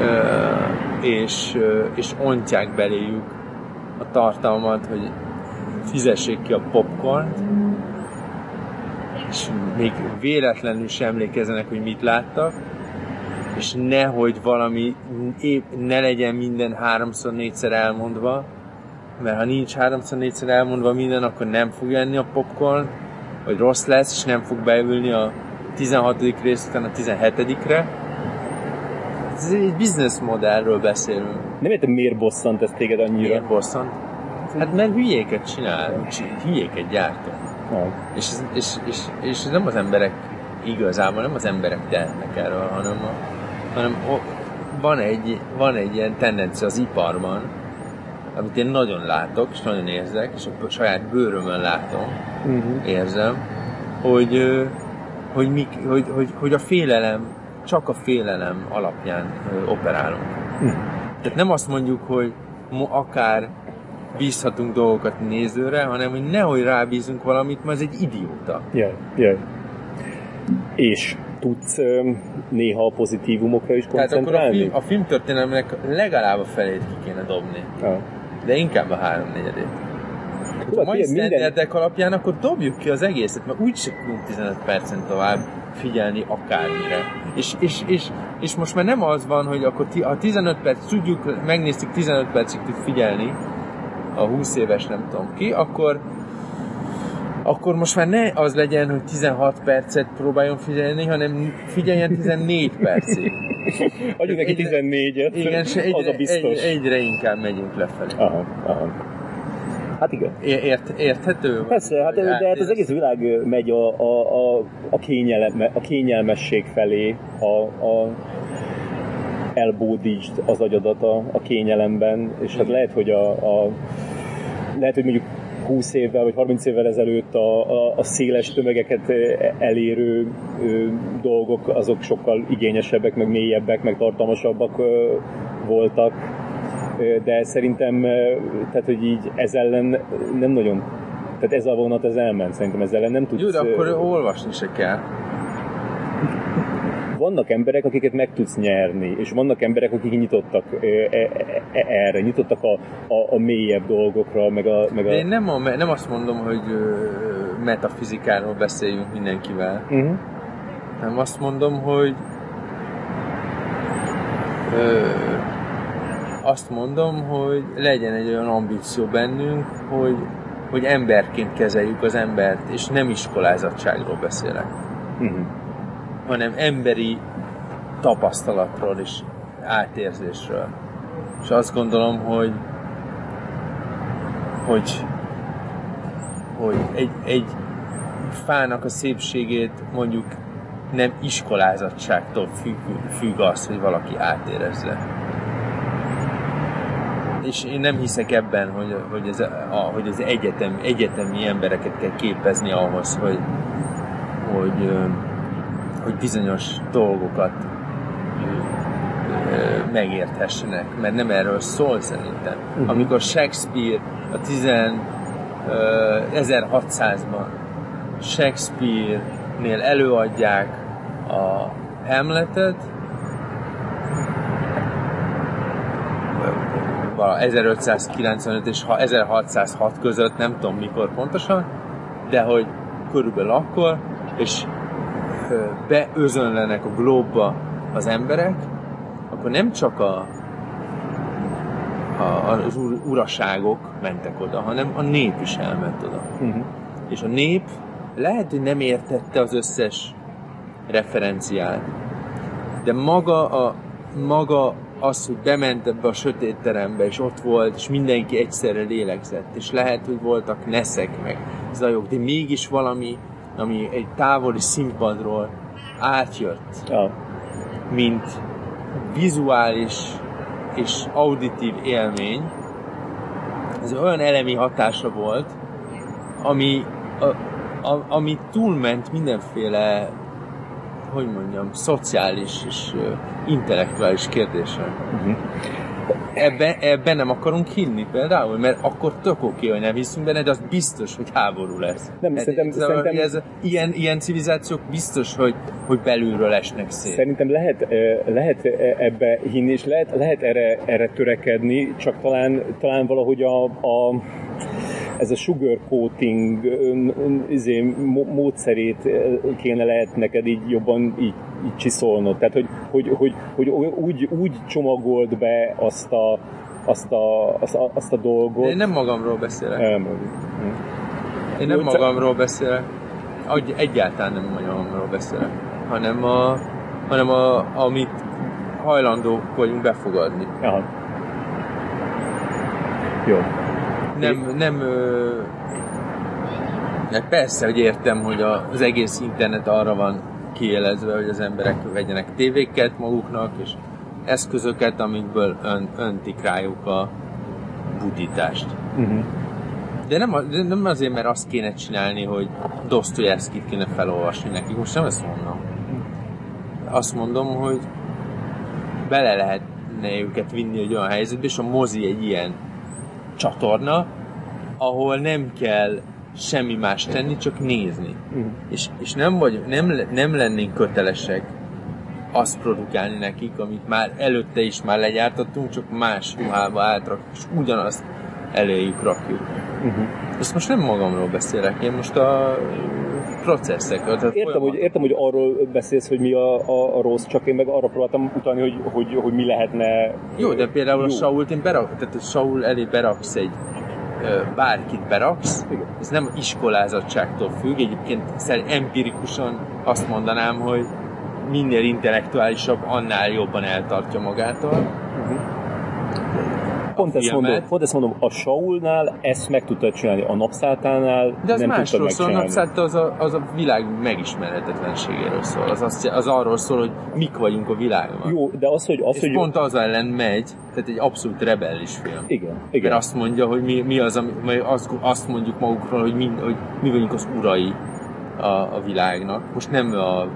Ö, és, és ontják beléjük a tartalmat, hogy fizessék ki a popcornt, és még véletlenül sem emlékezzenek, hogy mit láttak, és nehogy valami épp ne legyen minden háromszor, négyszer elmondva, mert ha nincs háromszor, négyszer elmondva minden, akkor nem fog enni a popcorn, vagy rossz lesz, és nem fog beülni a 16. rész után a 17-re. Ez egy business modellről beszélünk.
Nem értem, miért bosszant ez téged annyira?
Miért bosszant? Hát mert hülyéket csinál, csi- hülyéket gyártunk.
Ah.
És, és, és, és nem az emberek igazából, nem az emberek tehetnek erről, hanem, a, hanem o, van, egy, van egy ilyen tendencia az iparban, amit én nagyon látok, és nagyon érzek, és a saját bőrömön látom,
Uh-huh.
érzem, hogy, hogy, mik, hogy, hogy, hogy a félelem, csak a félelem alapján operálunk. Tehát nem azt mondjuk, hogy akár bízhatunk dolgokat nézőre, hanem hogy nehogy rábízunk valamit, mert ez egy idióta.
Jaj, jaj. És tudsz néha a pozitívumokra is
Tehát akkor a,
koncentrálni?
film, a filmtörténelmnek legalább a felét ki kéne dobni,
Ah.
de inkább a háromnegyedét. Ha mai minden... alapján, akkor dobjuk ki az egészet, mert úgyse tudunk 15 percen tovább figyelni akármire. És, és, és, és most már nem az van, hogy akkor ti, ha 15 perc tudjuk, megnéztük 15 percig tud figyelni a 20 éves nem tudom ki, akkor akkor most már ne az legyen, hogy 16 percet próbáljon figyelni, hanem figyeljen 14 percig.
Adjuk neki 14-et,
igen, és egyre, az a biztos. Egy, egyre inkább megyünk lefelé.
Aha, aha. Hát igen.
Ért, érthető?
Persze, hát, de hát az egész világ megy a, a, a, a, kényelme, a kényelmesség felé, a, a elbódítsd az agyadat a, a kényelemben, és hát lehet, hogy a, a lehet, hogy mondjuk 20 évvel vagy 30 évvel ezelőtt a, a, a széles tömegeket elérő ö, dolgok azok sokkal igényesebbek, meg mélyebbek, meg tartalmasabbak ö, voltak, de szerintem, tehát hogy így ez ellen nem nagyon tehát ez a vonat, ez elment, szerintem ez ellen nem tudsz...
Jó, de akkor olvasni se kell
vannak emberek, akiket meg tudsz nyerni, és vannak emberek, akik nyitottak e, e, e, erre, nyitottak a, a, a mélyebb dolgokra, meg a... Meg a...
De én nem, a, nem azt mondom, hogy metafizikáról beszéljünk mindenkivel, uh-huh. hanem azt mondom, hogy ö, azt mondom, hogy legyen egy olyan ambíció bennünk, hogy, hogy emberként kezeljük az embert, és nem iskolázatságról beszélek. Uh-huh hanem emberi tapasztalatról és átérzésről. És azt gondolom, hogy hogy, hogy egy, egy fának a szépségét mondjuk nem iskolázatságtól függ, függ az, hogy valaki átérezze. És én nem hiszek ebben, hogy, hogy, ez, a, hogy az egyetem, egyetemi embereket kell képezni ahhoz, hogy, hogy hogy bizonyos dolgokat megérthessenek, mert nem erről szól szerintem. Uh-huh. Amikor Shakespeare a 1600-ban Shakespeare-nél előadják a Hamletet, 1595 és 1606 között, nem tudom mikor pontosan, de hogy körülbelül akkor, és beözönlenek a glóba az emberek, akkor nem csak a, a, az ur, uraságok mentek oda, hanem a nép is elment oda. Uh-huh. És a nép lehet, hogy nem értette az összes referenciát, de maga, a, maga az, hogy bement ebbe a sötét terembe, és ott volt, és mindenki egyszerre lélegzett, és lehet, hogy voltak neszek, meg zajok, de mégis valami ami egy távoli színpadról átjött, ja. mint vizuális és auditív élmény, ez olyan elemi hatása volt, ami, a, a, ami túlment mindenféle, hogy mondjam, szociális és uh, intellektuális kérdésen. Uh-huh ebben, ebben nem akarunk hinni például, mert akkor tök oké, hogy nem hiszünk benne, de az biztos, hogy háború lesz.
Nem, hát, szerintem, ez, szerintem...
Ez, ilyen, ilyen civilizációk biztos, hogy, hogy belülről esnek szét.
Szerintem lehet, lehet ebbe hinni, és lehet, lehet erre, erre törekedni, csak talán, talán valahogy a, a ez a sugar coating izé, módszerét kéne lehet neked így jobban így, így csiszolnod. Tehát, hogy, hogy, hogy, hogy úgy, úgy csomagold be azt a, azt a, azt a, azt a dolgot. De
én nem magamról beszélek.
Nem.
Én nem magamról beszélek. Egyáltalán nem magamról beszélek. Hanem, a, hanem a, amit hajlandók vagyunk befogadni.
Aha. Jó
nem, nem ö, persze, hogy értem, hogy az egész internet arra van kiélezve, hogy az emberek vegyenek tévéket maguknak, és eszközöket, amikből ön, öntik rájuk a budítást. Uh-huh. De nem, de nem azért, mert azt kéne csinálni, hogy Dostoyevskit kéne felolvasni nekik. Most nem ezt mondom. Azt mondom, hogy bele lehetne őket vinni egy olyan helyzetbe, és a mozi egy ilyen csatorna, ahol nem kell semmi más tenni, csak nézni. Uh-huh. És, és nem, vagy, nem, nem lennénk kötelesek azt produkálni nekik, amit már előtte is már legyártottunk, csak más ruhába átrak, és ugyanazt eléjük rakjuk. Uh-huh. Ezt most nem magamról beszélek, én most a processzek.
Tehát értem, hogy, értem, hogy arról beszélsz, hogy mi a, a, a rossz, csak én meg arra próbáltam utalni, hogy, hogy, hogy mi lehetne...
Jó, de például jó. a Sault én berak, tehát Saul elé beraksz egy bárkit beraksz, Igen. ez nem iskolázottságtól függ, egyébként empirikusan azt mondanám, hogy minél intellektuálisabb, annál jobban eltartja magától. Uh-huh
pont ezt, mondom, pont ezt mondom, a Saulnál ezt meg tudtad csinálni, a napszáltánál
De az
nem
másról szól, a napszálta az a, az a világ megismerhetetlenségéről szól. Az, az, az arról szól, hogy mik vagyunk a világban.
Jó, de az, hogy... Az,
És
hogy
pont az ellen megy, tehát egy abszolút rebellis film.
Igen, igen.
Mert azt mondja, hogy mi, mi az, ami, azt, azt mondjuk magukról, hogy mi, hogy mi vagyunk az urai a, a világnak. Most nem a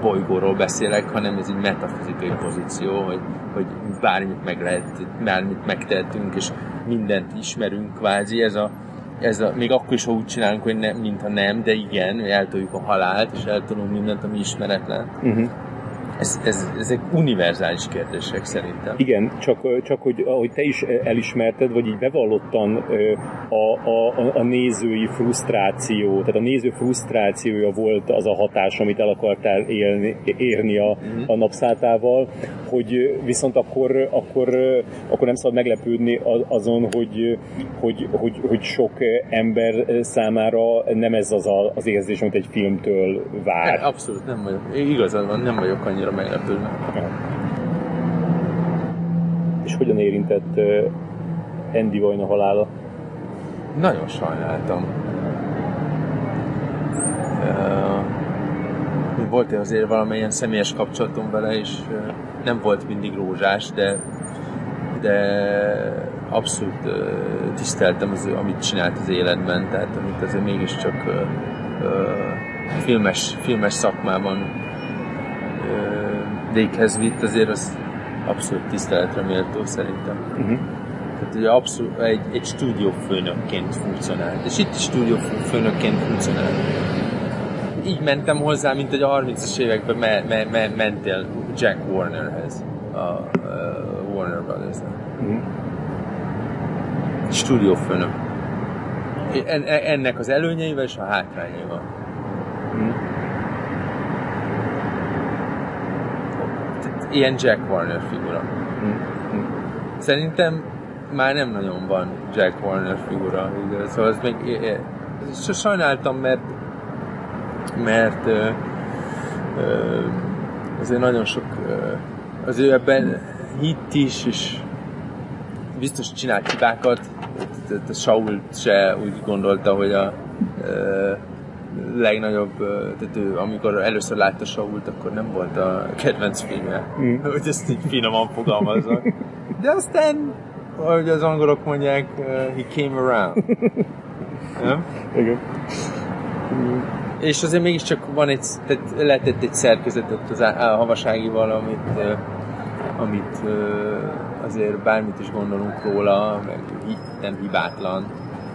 bolygóról beszélek, hanem ez egy metafizikai pozíció, hogy, hogy bármit meg lehet, bármit megtehetünk, és mindent ismerünk kvázi, ez a, ez a, még akkor is, ha úgy csinálunk, hogy ne, mintha nem, de igen, eltoljuk a halált, és eltolunk mindent, ami ismeretlen. Uh-huh ez, ez, ezek univerzális kérdések szerintem.
Igen, csak, csak hogy ahogy te is elismerted, vagy így bevallottan a, a, a nézői frusztráció, tehát a néző frusztrációja volt az a hatás, amit el akartál élni, érni a, mm-hmm. a napszáltával, hogy viszont akkor, akkor, akkor nem szabad meglepődni azon, hogy, hogy, hogy, hogy sok ember számára nem ez az a, az érzés, amit egy filmtől vár.
Hát, abszolút nem vagyok. Igazad van, nem vagyok annyira meglepődve.
És hogyan érintett Andy Vajna halála?
Nagyon sajnáltam. volt azért valamilyen személyes kapcsolatom vele, és nem volt mindig rózsás, de, de abszolút tiszteltem az, amit csinált az életben, tehát amit azért mégiscsak filmes, filmes szakmában véghez vitt, azért az abszolút tiszteletre méltó szerintem. Uh-huh. Tehát ugye abszolút egy, egy stúdiófőnökként funkcionált, és itt is stúdiófőnökként funkcionált. Így mentem hozzá, mint hogy a 30-as években me, me, me, mentél Jack Warnerhez, a, a Warner brothers uh-huh. Stúdiófőnök. En, ennek az előnyeivel és a hátrányaival. Ilyen Jack Warner figura. Szerintem már nem nagyon van Jack Warner figura, igaz? Szóval ez még ez sajnáltam, mert mert ö, ö, azért nagyon sok ö, azért ebben hit is, és biztos csinált hibákat, a Saul se úgy gondolta, hogy a ö, legnagyobb, tehát ő, amikor először látta Sault, akkor nem volt a kedvenc filmje, mm. hogy ezt így finoman fogalmazza. De aztán, ahogy az angolok mondják, uh, he came around. nem?
Igen.
Mm. És azért mégiscsak van egy, tehát letett egy szerkezetet az a havaságival, amit, uh, amit uh, azért bármit is gondolunk róla, meg nem hibátlan,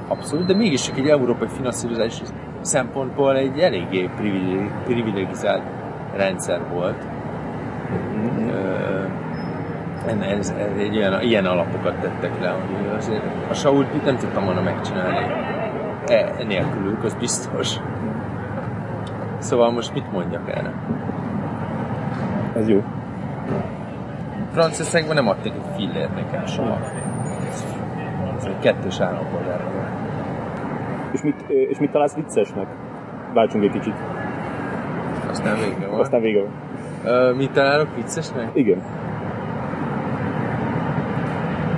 abszolút, de mégis csak egy európai finanszírozás szempontból egy eléggé privilegizált rendszer volt. Ez, ez, ez egy ilyen, ilyen alapokat tettek le, hogy azért a Saul nem tudtam volna megcsinálni e, nélkülük, az biztos. Szóval most mit mondjak erre?
Ez jó.
Franciaországban nem adtak egy fillért nekem soha. Ez egy kettős állampolgár
és mit, és mit találsz viccesnek? Váltsunk egy kicsit.
Aztán vége van.
Aztán vége van.
Uh, mit találok viccesnek?
Igen.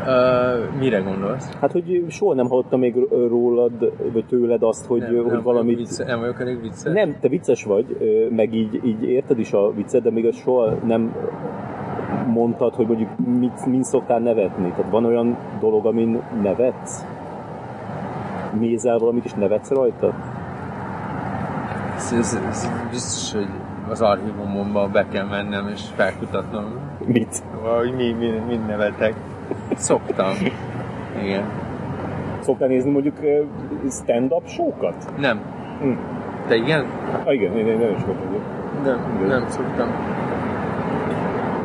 Uh, mire gondolsz?
Hát, hogy soha nem hallottam még rólad, vagy tőled azt, hogy,
nem,
hogy
nem
valamit...
Vicce, nem vagyok elég vicces?
Nem, te vicces vagy, meg így, így érted is a viccet, de még azt soha nem mondtad, hogy mondjuk mit, mit szoktál nevetni. Tehát van olyan dolog, amin nevetsz? Mézel valamit és nevetsz rajta?
Ez, ez, ez biztos, hogy az archívumomba be kell mennem és felkutatnom.
Mit?
Hogy mi, mi, mi nevetek. Szoktam. Igen.
Szoktál nézni mondjuk stand-up show-kat?
Nem. Hm. Te igen?
Ah, igen, én, én nem is vagyok.
Nem, igen. nem szoktam.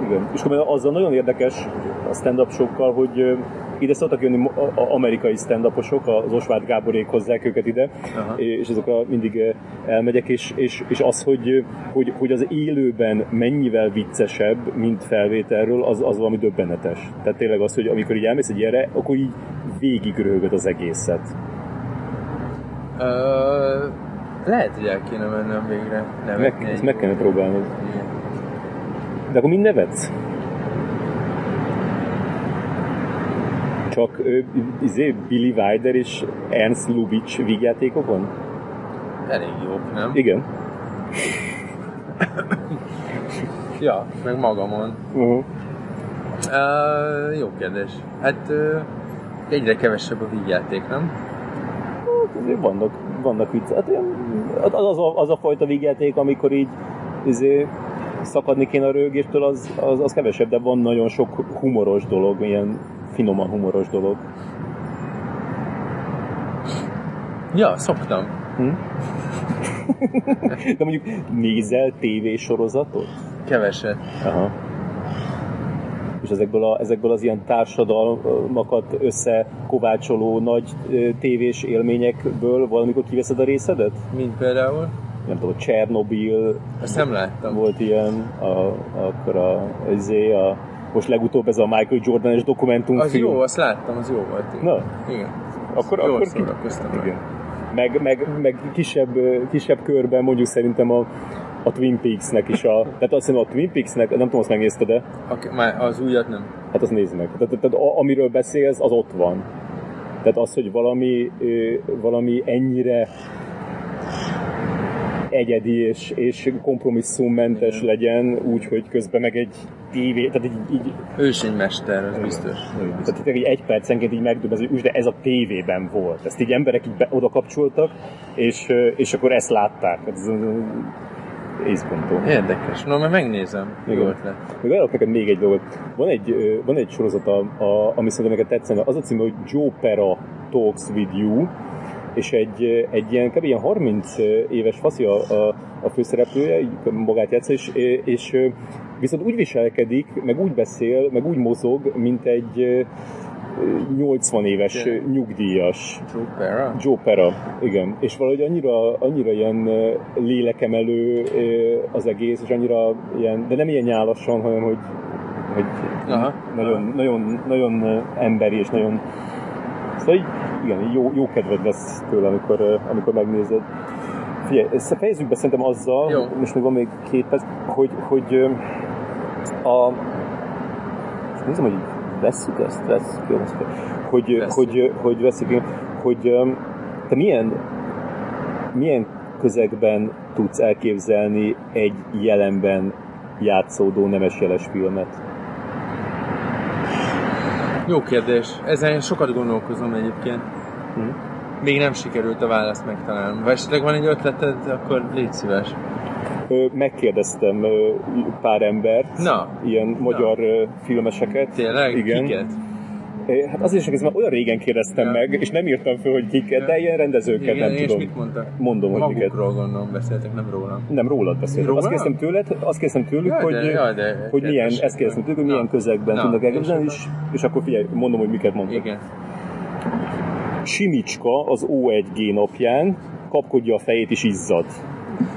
Igen. És akkor azzal nagyon érdekes a stand-up show hogy ide szoktak jönni amerikai stand az Osváth Gáborék hozzák őket ide,
Aha.
és azokra mindig eh, elmegyek, és, és, és az, hogy, hogy, hogy az élőben mennyivel viccesebb, mint felvételről, az, az valami döbbenetes. Tehát tényleg az, hogy amikor így elmész egy ilyenre, akkor így végig röhögöd az egészet.
Ö, lehet, hogy el kéne mennem végre.
Meg,
nevetni
ezt
egy
meg
jót.
próbálnod.
Igen.
De akkor mind nevetsz? Csak ö, izé, Billy Wilder és Ernst Lubitsch vígjátékokon?
Elég jók, nem?
Igen.
Ja, meg magamon.
Uh-huh.
Uh, jó kérdés. Hát uh, egyre kevesebb a vígjáték, nem?
Azért vannak, vannak vicc. Hát ilyen, az, az, a, az a fajta vígjáték, amikor így izé, szakadni kéne a rögéstől, az, az, az kevesebb, de van nagyon sok humoros dolog, ilyen finoman humoros dolog.
Ja, szoktam.
Hm? De mondjuk nézel tévésorozatot?
Keveset.
Aha. És ezekből, a, ezekből az ilyen társadalmakat összekovácsoló nagy tévés élményekből valamikor kiveszed a részedet?
Mint például?
Nem tudom, Csernobil
Azt nem láttam.
volt ilyen, a, akkor a, izé, a, most legutóbb ez a Michael Jordan-es dokumentumfilm.
Az jó, azt láttam, az jó volt. Igen.
Na,
Igen.
akkor,
Jól
akkor
szórakoztam rá.
igen. Meg, meg, meg kisebb, kisebb körben mondjuk szerintem a, a Twin Peaks-nek is a... Tehát azt hiszem a Twin Peaks-nek, nem tudom, azt megnézted de
Ak- már az újat nem.
Hát azt nézd meg. Tehát, tehát amiről beszélsz, az ott van. Tehát az, hogy valami, valami ennyire egyedi és, és kompromisszummentes
Igen.
legyen, úgy, hogy közben meg egy tévé, tehát így, így
Ősénymester, az biztos.
tehát így egy percenként így megdöbbez, hogy de ez a tévében volt. Ezt így emberek így be, oda kapcsoltak, és, és akkor ezt látták. Ez, izgantó.
Érdekes. No, mert megnézem. Jó ötlet.
Még ajánlok neked még egy dolgot. Van egy, van egy sorozat, a, a, ami szerintem neked tetszene. Az a címe, hogy Joe Pera Talks with You, és egy, egy ilyen, kb. ilyen 30 éves faszi a, a, a főszereplője, magát játsza, és, és viszont úgy viselkedik, meg úgy beszél, meg úgy mozog, mint egy ö, 80 éves
Tényleg?
nyugdíjas.
Joe Pera?
Joe Pera, igen. És valahogy annyira, annyira ilyen lélekemelő az egész, és annyira ilyen, de nem ilyen nyálasan, hanem hogy, hogy
Aha.
nagyon, nagyon, nagyon ö, emberi, és nagyon... Szóval így, igen, jó, jó kedved lesz tőle, amikor, amikor megnézed. Figyelj, ezt fejezzük be szerintem azzal,
Jó.
most még van még két perc, hogy, hogy a... Most nézem, hogy vesszük ezt, vesszük, jó, vesszük. Hogy, hogy, hogy veszik, hogy te milyen, milyen közegben tudsz elképzelni egy jelenben játszódó nemesjeles filmet?
Jó kérdés. Ezen sokat gondolkozom egyébként.
Hm?
Még nem sikerült a választ megtalálnom. Ha esetleg van egy ötleted, akkor légy szíves.
Ö, Megkérdeztem ö, pár embert,
Na.
ilyen magyar ö, filmeseket.
Tényleg?
Igen.
Kiket?
Hát azért is, mert olyan régen kérdeztem
Ja.
meg, és nem írtam föl, hogy kiket,
Ja.
de ilyen rendezőket
Igen,
nem
és
tudom.
mit mondtak?
Mondom, hogy.
Magukról gondolom beszéltek, nem rólam.
Nem, rólad beszéltem.
Rólam?
Azt kérdeztem tőled, azt kérdeztem tőlük,
Jaj,
hogy,
de- jaj, de
hogy milyen, ezt kérdeztem tőlük, hogy
Na.
milyen közegben
Na,
tudnak elképzelni,
és
és, és akkor figyelj, mondom, hogy miket mondtak.
Igen.
Simicska az O1G napján kapkodja a fejét és izzad.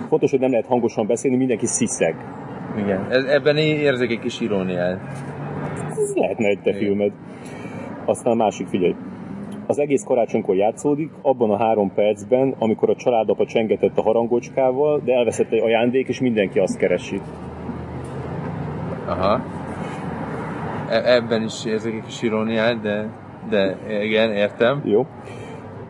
Fontos, hogy nem lehet hangosan beszélni, mindenki sziszeg.
Igen. Ez, ebben érzek egy kis iróniát.
Ez lehetne egy te
Igen.
filmed. Aztán a másik, figyelj. Az egész karácsonykor játszódik, abban a három percben, amikor a családapa csengetett a harangocskával, de elveszett egy ajándék, és mindenki azt keresi.
Aha. E- ebben is érzek egy kis iróniát, de, de igen, értem.
Jó?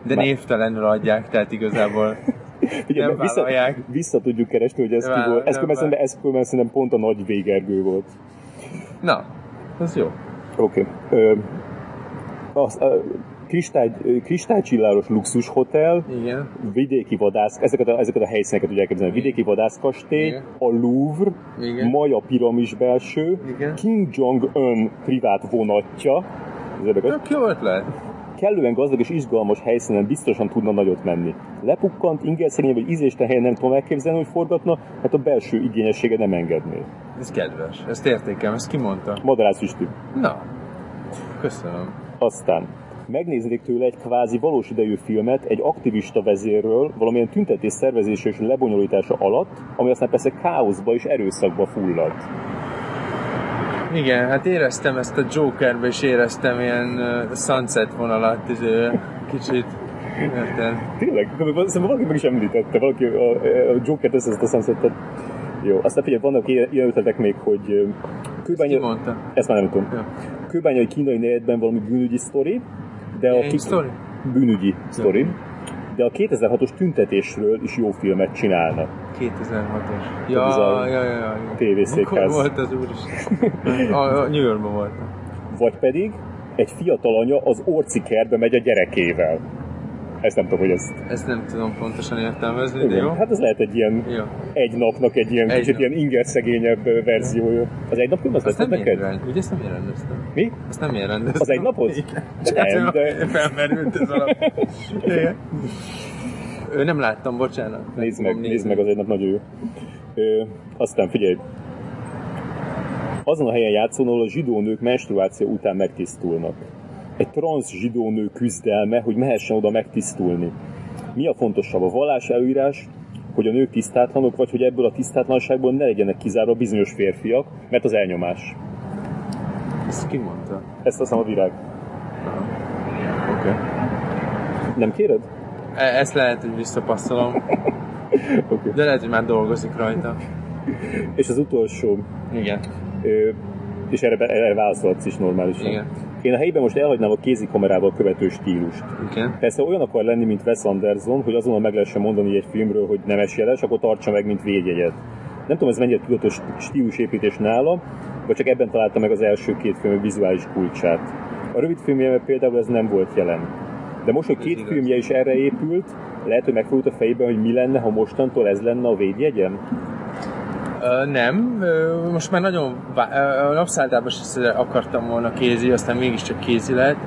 De
Már-
névtelenül adják, tehát igazából
Figyelj,
Nem
vissza, vissza tudjuk keresni, hogy ez
Nem
ki volt. Ez különben szerintem, ez különben szerintem pont a nagy végergő volt.
Na, az jó.
Oké. Okay. Az, a kristály, kristálycsilláros luxushotel,
Igen.
vidéki vadász, ezeket a, ezeket a helyszíneket tudják elképzelni. Vidéki vadászkastély,
Igen.
a Louvre,
Igen.
Maja piramis belső,
Igen.
Kim Jong-un privát vonatja, érdekes.
Tök jó ötlet.
kellően gazdag és izgalmas helyszínen biztosan tudna nagyot menni. Lepukkant, ingerszegény vagy ízésten helyen nem tudom elképzelni, hogy forgatna, hát a belső igényessége nem engedné.
Ez kedves. Ezt értékelem, ezt kimondta.
Madarász Isti.
Na, köszönöm.
Aztán megnéznék tőle egy kvázi valós idejű filmet egy aktivista vezérről valamilyen tüntetés szervezése és lebonyolítása alatt, ami aztán persze káoszba és erőszakba fullad.
Igen, hát éreztem ezt a Jokerbe, és éreztem ilyen uh, sunset vonalat, és, uh, kicsit. Érted?
Tényleg? Szerintem valaki meg is említette, valaki a, a Joker tesz ezt a sunsetet. Jó, aztán figyelj, vannak ilyen, ötletek még, hogy
Kőbánya... Ezt mondta?
Ezt már nem tudom. Ja. Kőbányai kínai negyedben valami bűnügyi sztori, de a
ki... sztori?
bűnügyi sztori. Ja. De a 2006-os tüntetésről is jó filmet csinálnak.
2006-os. Ja, ja, ja, ja, ja.
Tévészékház.
volt az úr a, a New Yorkban voltam.
Vagy pedig egy fiatal anya az orci kertbe megy a gyerekével. Ezt nem tudom, hogy ezt...
Ezt nem tudom pontosan értelmezni, Igen. de jó.
Hát ez lehet egy ilyen jó. egy napnak egy ilyen egy kicsit nap. ilyen inger szegényebb verziója. Az egy nap az
nem neked? Rend, ugye ezt nem én rendeztem.
Mi?
Azt nem én rendeztem.
Az egy napot?
Nem, de... Felmerült ez alap. Igen. Ő nem láttam, bocsánat.
Nézd meg, nézd meg, az egy nap nagyon jó. Ö, aztán figyelj, azon a helyen játszol, ahol a zsidó nők menstruáció után megtisztulnak egy transz zsidó nő küzdelme, hogy mehessen oda megtisztulni. Mi a fontosabb, a vallás előírás, hogy a nők tisztátlanok, vagy hogy ebből a tisztátlanságból ne legyenek kizárva bizonyos férfiak, mert az elnyomás.
Ezt ki mondta?
Ezt azt a virág.
Oké. Okay.
Nem kéred?
E- ezt lehet, hogy visszapasszolom. okay. De lehet, hogy már dolgozik rajta.
És az utolsó.
Igen.
Ö, és erre, erre válaszolhatsz is normálisan.
Igen.
Én a helyben most elhagynám a kézikamerával követő stílust.
Okay.
Persze olyan akar lenni, mint Wes Anderson, hogy azonnal meg lehessen mondani egy filmről, hogy nemes jeles, akkor tartsa meg, mint védjegyet. Nem tudom, ez mennyire tudatos stílusépítés nála, vagy csak ebben találta meg az első két film vizuális kulcsát. A rövid filmjében például ez nem volt jelen. De most, hogy két filmje is erre épült, lehet, hogy megfordult a fejében, hogy mi lenne, ha mostantól ez lenne a védjegyem?
Nem, most már nagyon, a napszálltában is akartam volna kézi, aztán mégiscsak kézi lett.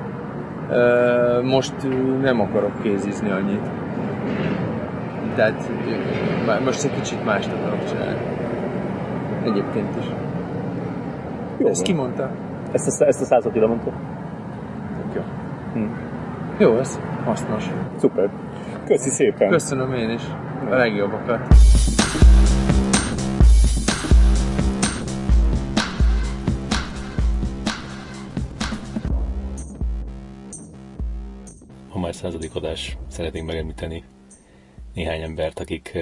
most nem akarok kézizni annyit. Tehát most egy kicsit mást akarok csinálni. Egyébként is. Jó, ezt ki mondta?
Ezt a, ezt a százat ide mondta.
Jó. Hm. Jó, ez hasznos.
Szuper. Köszi szépen.
Köszönöm én is. A legjobbakat.
Századik adás szeretnénk megemlíteni néhány embert, akik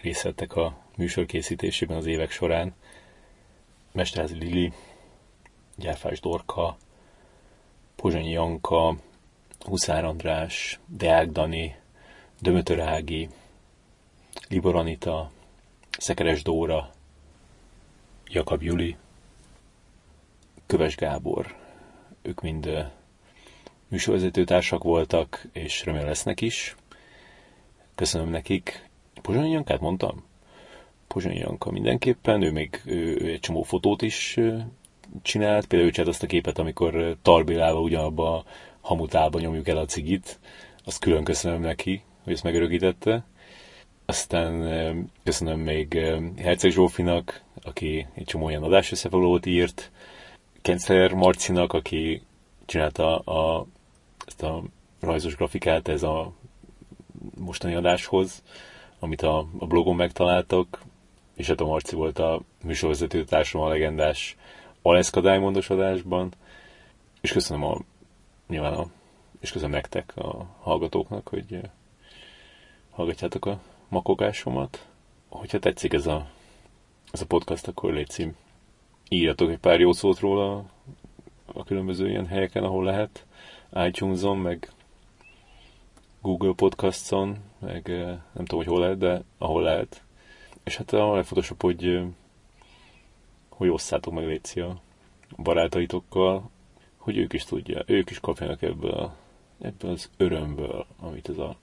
részt vettek a műsor készítésében az évek során. Mesterházi Lili, Gyárfás Dorka, Pozsonyi Janka, Huszár András, Deák Dani, Dömötör Ági, Libor Anita, Szekeres Dóra, Jakab Juli, Köves Gábor, ők mind eh, műsorvezető társak voltak, és remélem lesznek is. Köszönöm nekik. Pozsonyi Jankát mondtam? Pozsonyi Janka mindenképpen, ő még ő, egy csomó fotót is csinált, például ő azt a képet, amikor Tarbélával ugyanabba a hamutálba nyomjuk el a cigit, azt külön köszönöm neki, hogy ezt megörökítette. Aztán köszönöm még Herceg Zsófinak, aki egy csomó olyan adás összefoglalót írt, Kensler Marcinak, aki csinálta a ezt a rajzos grafikát ez a mostani adáshoz, amit a, a blogon megtaláltak, és hát a Marci volt a műsorvezető társam a legendás Aleszka Diamondos adásban, és köszönöm a, nyilván a, és köszönöm nektek, a hallgatóknak, hogy hallgatjátok a makogásomat. Hogyha tetszik ez a, ez a podcast, akkor légy írjatok egy pár jó szót róla a különböző ilyen helyeken, ahol lehet iTunes-on, meg Google Podcasts-on, meg nem tudom, hogy hol lehet, de ahol lehet. És hát a legfontosabb, hogy, hogy osszátok meg Léci a barátaitokkal, hogy ők is tudják, ők is kapjanak ebből, ebből az örömből, amit ez a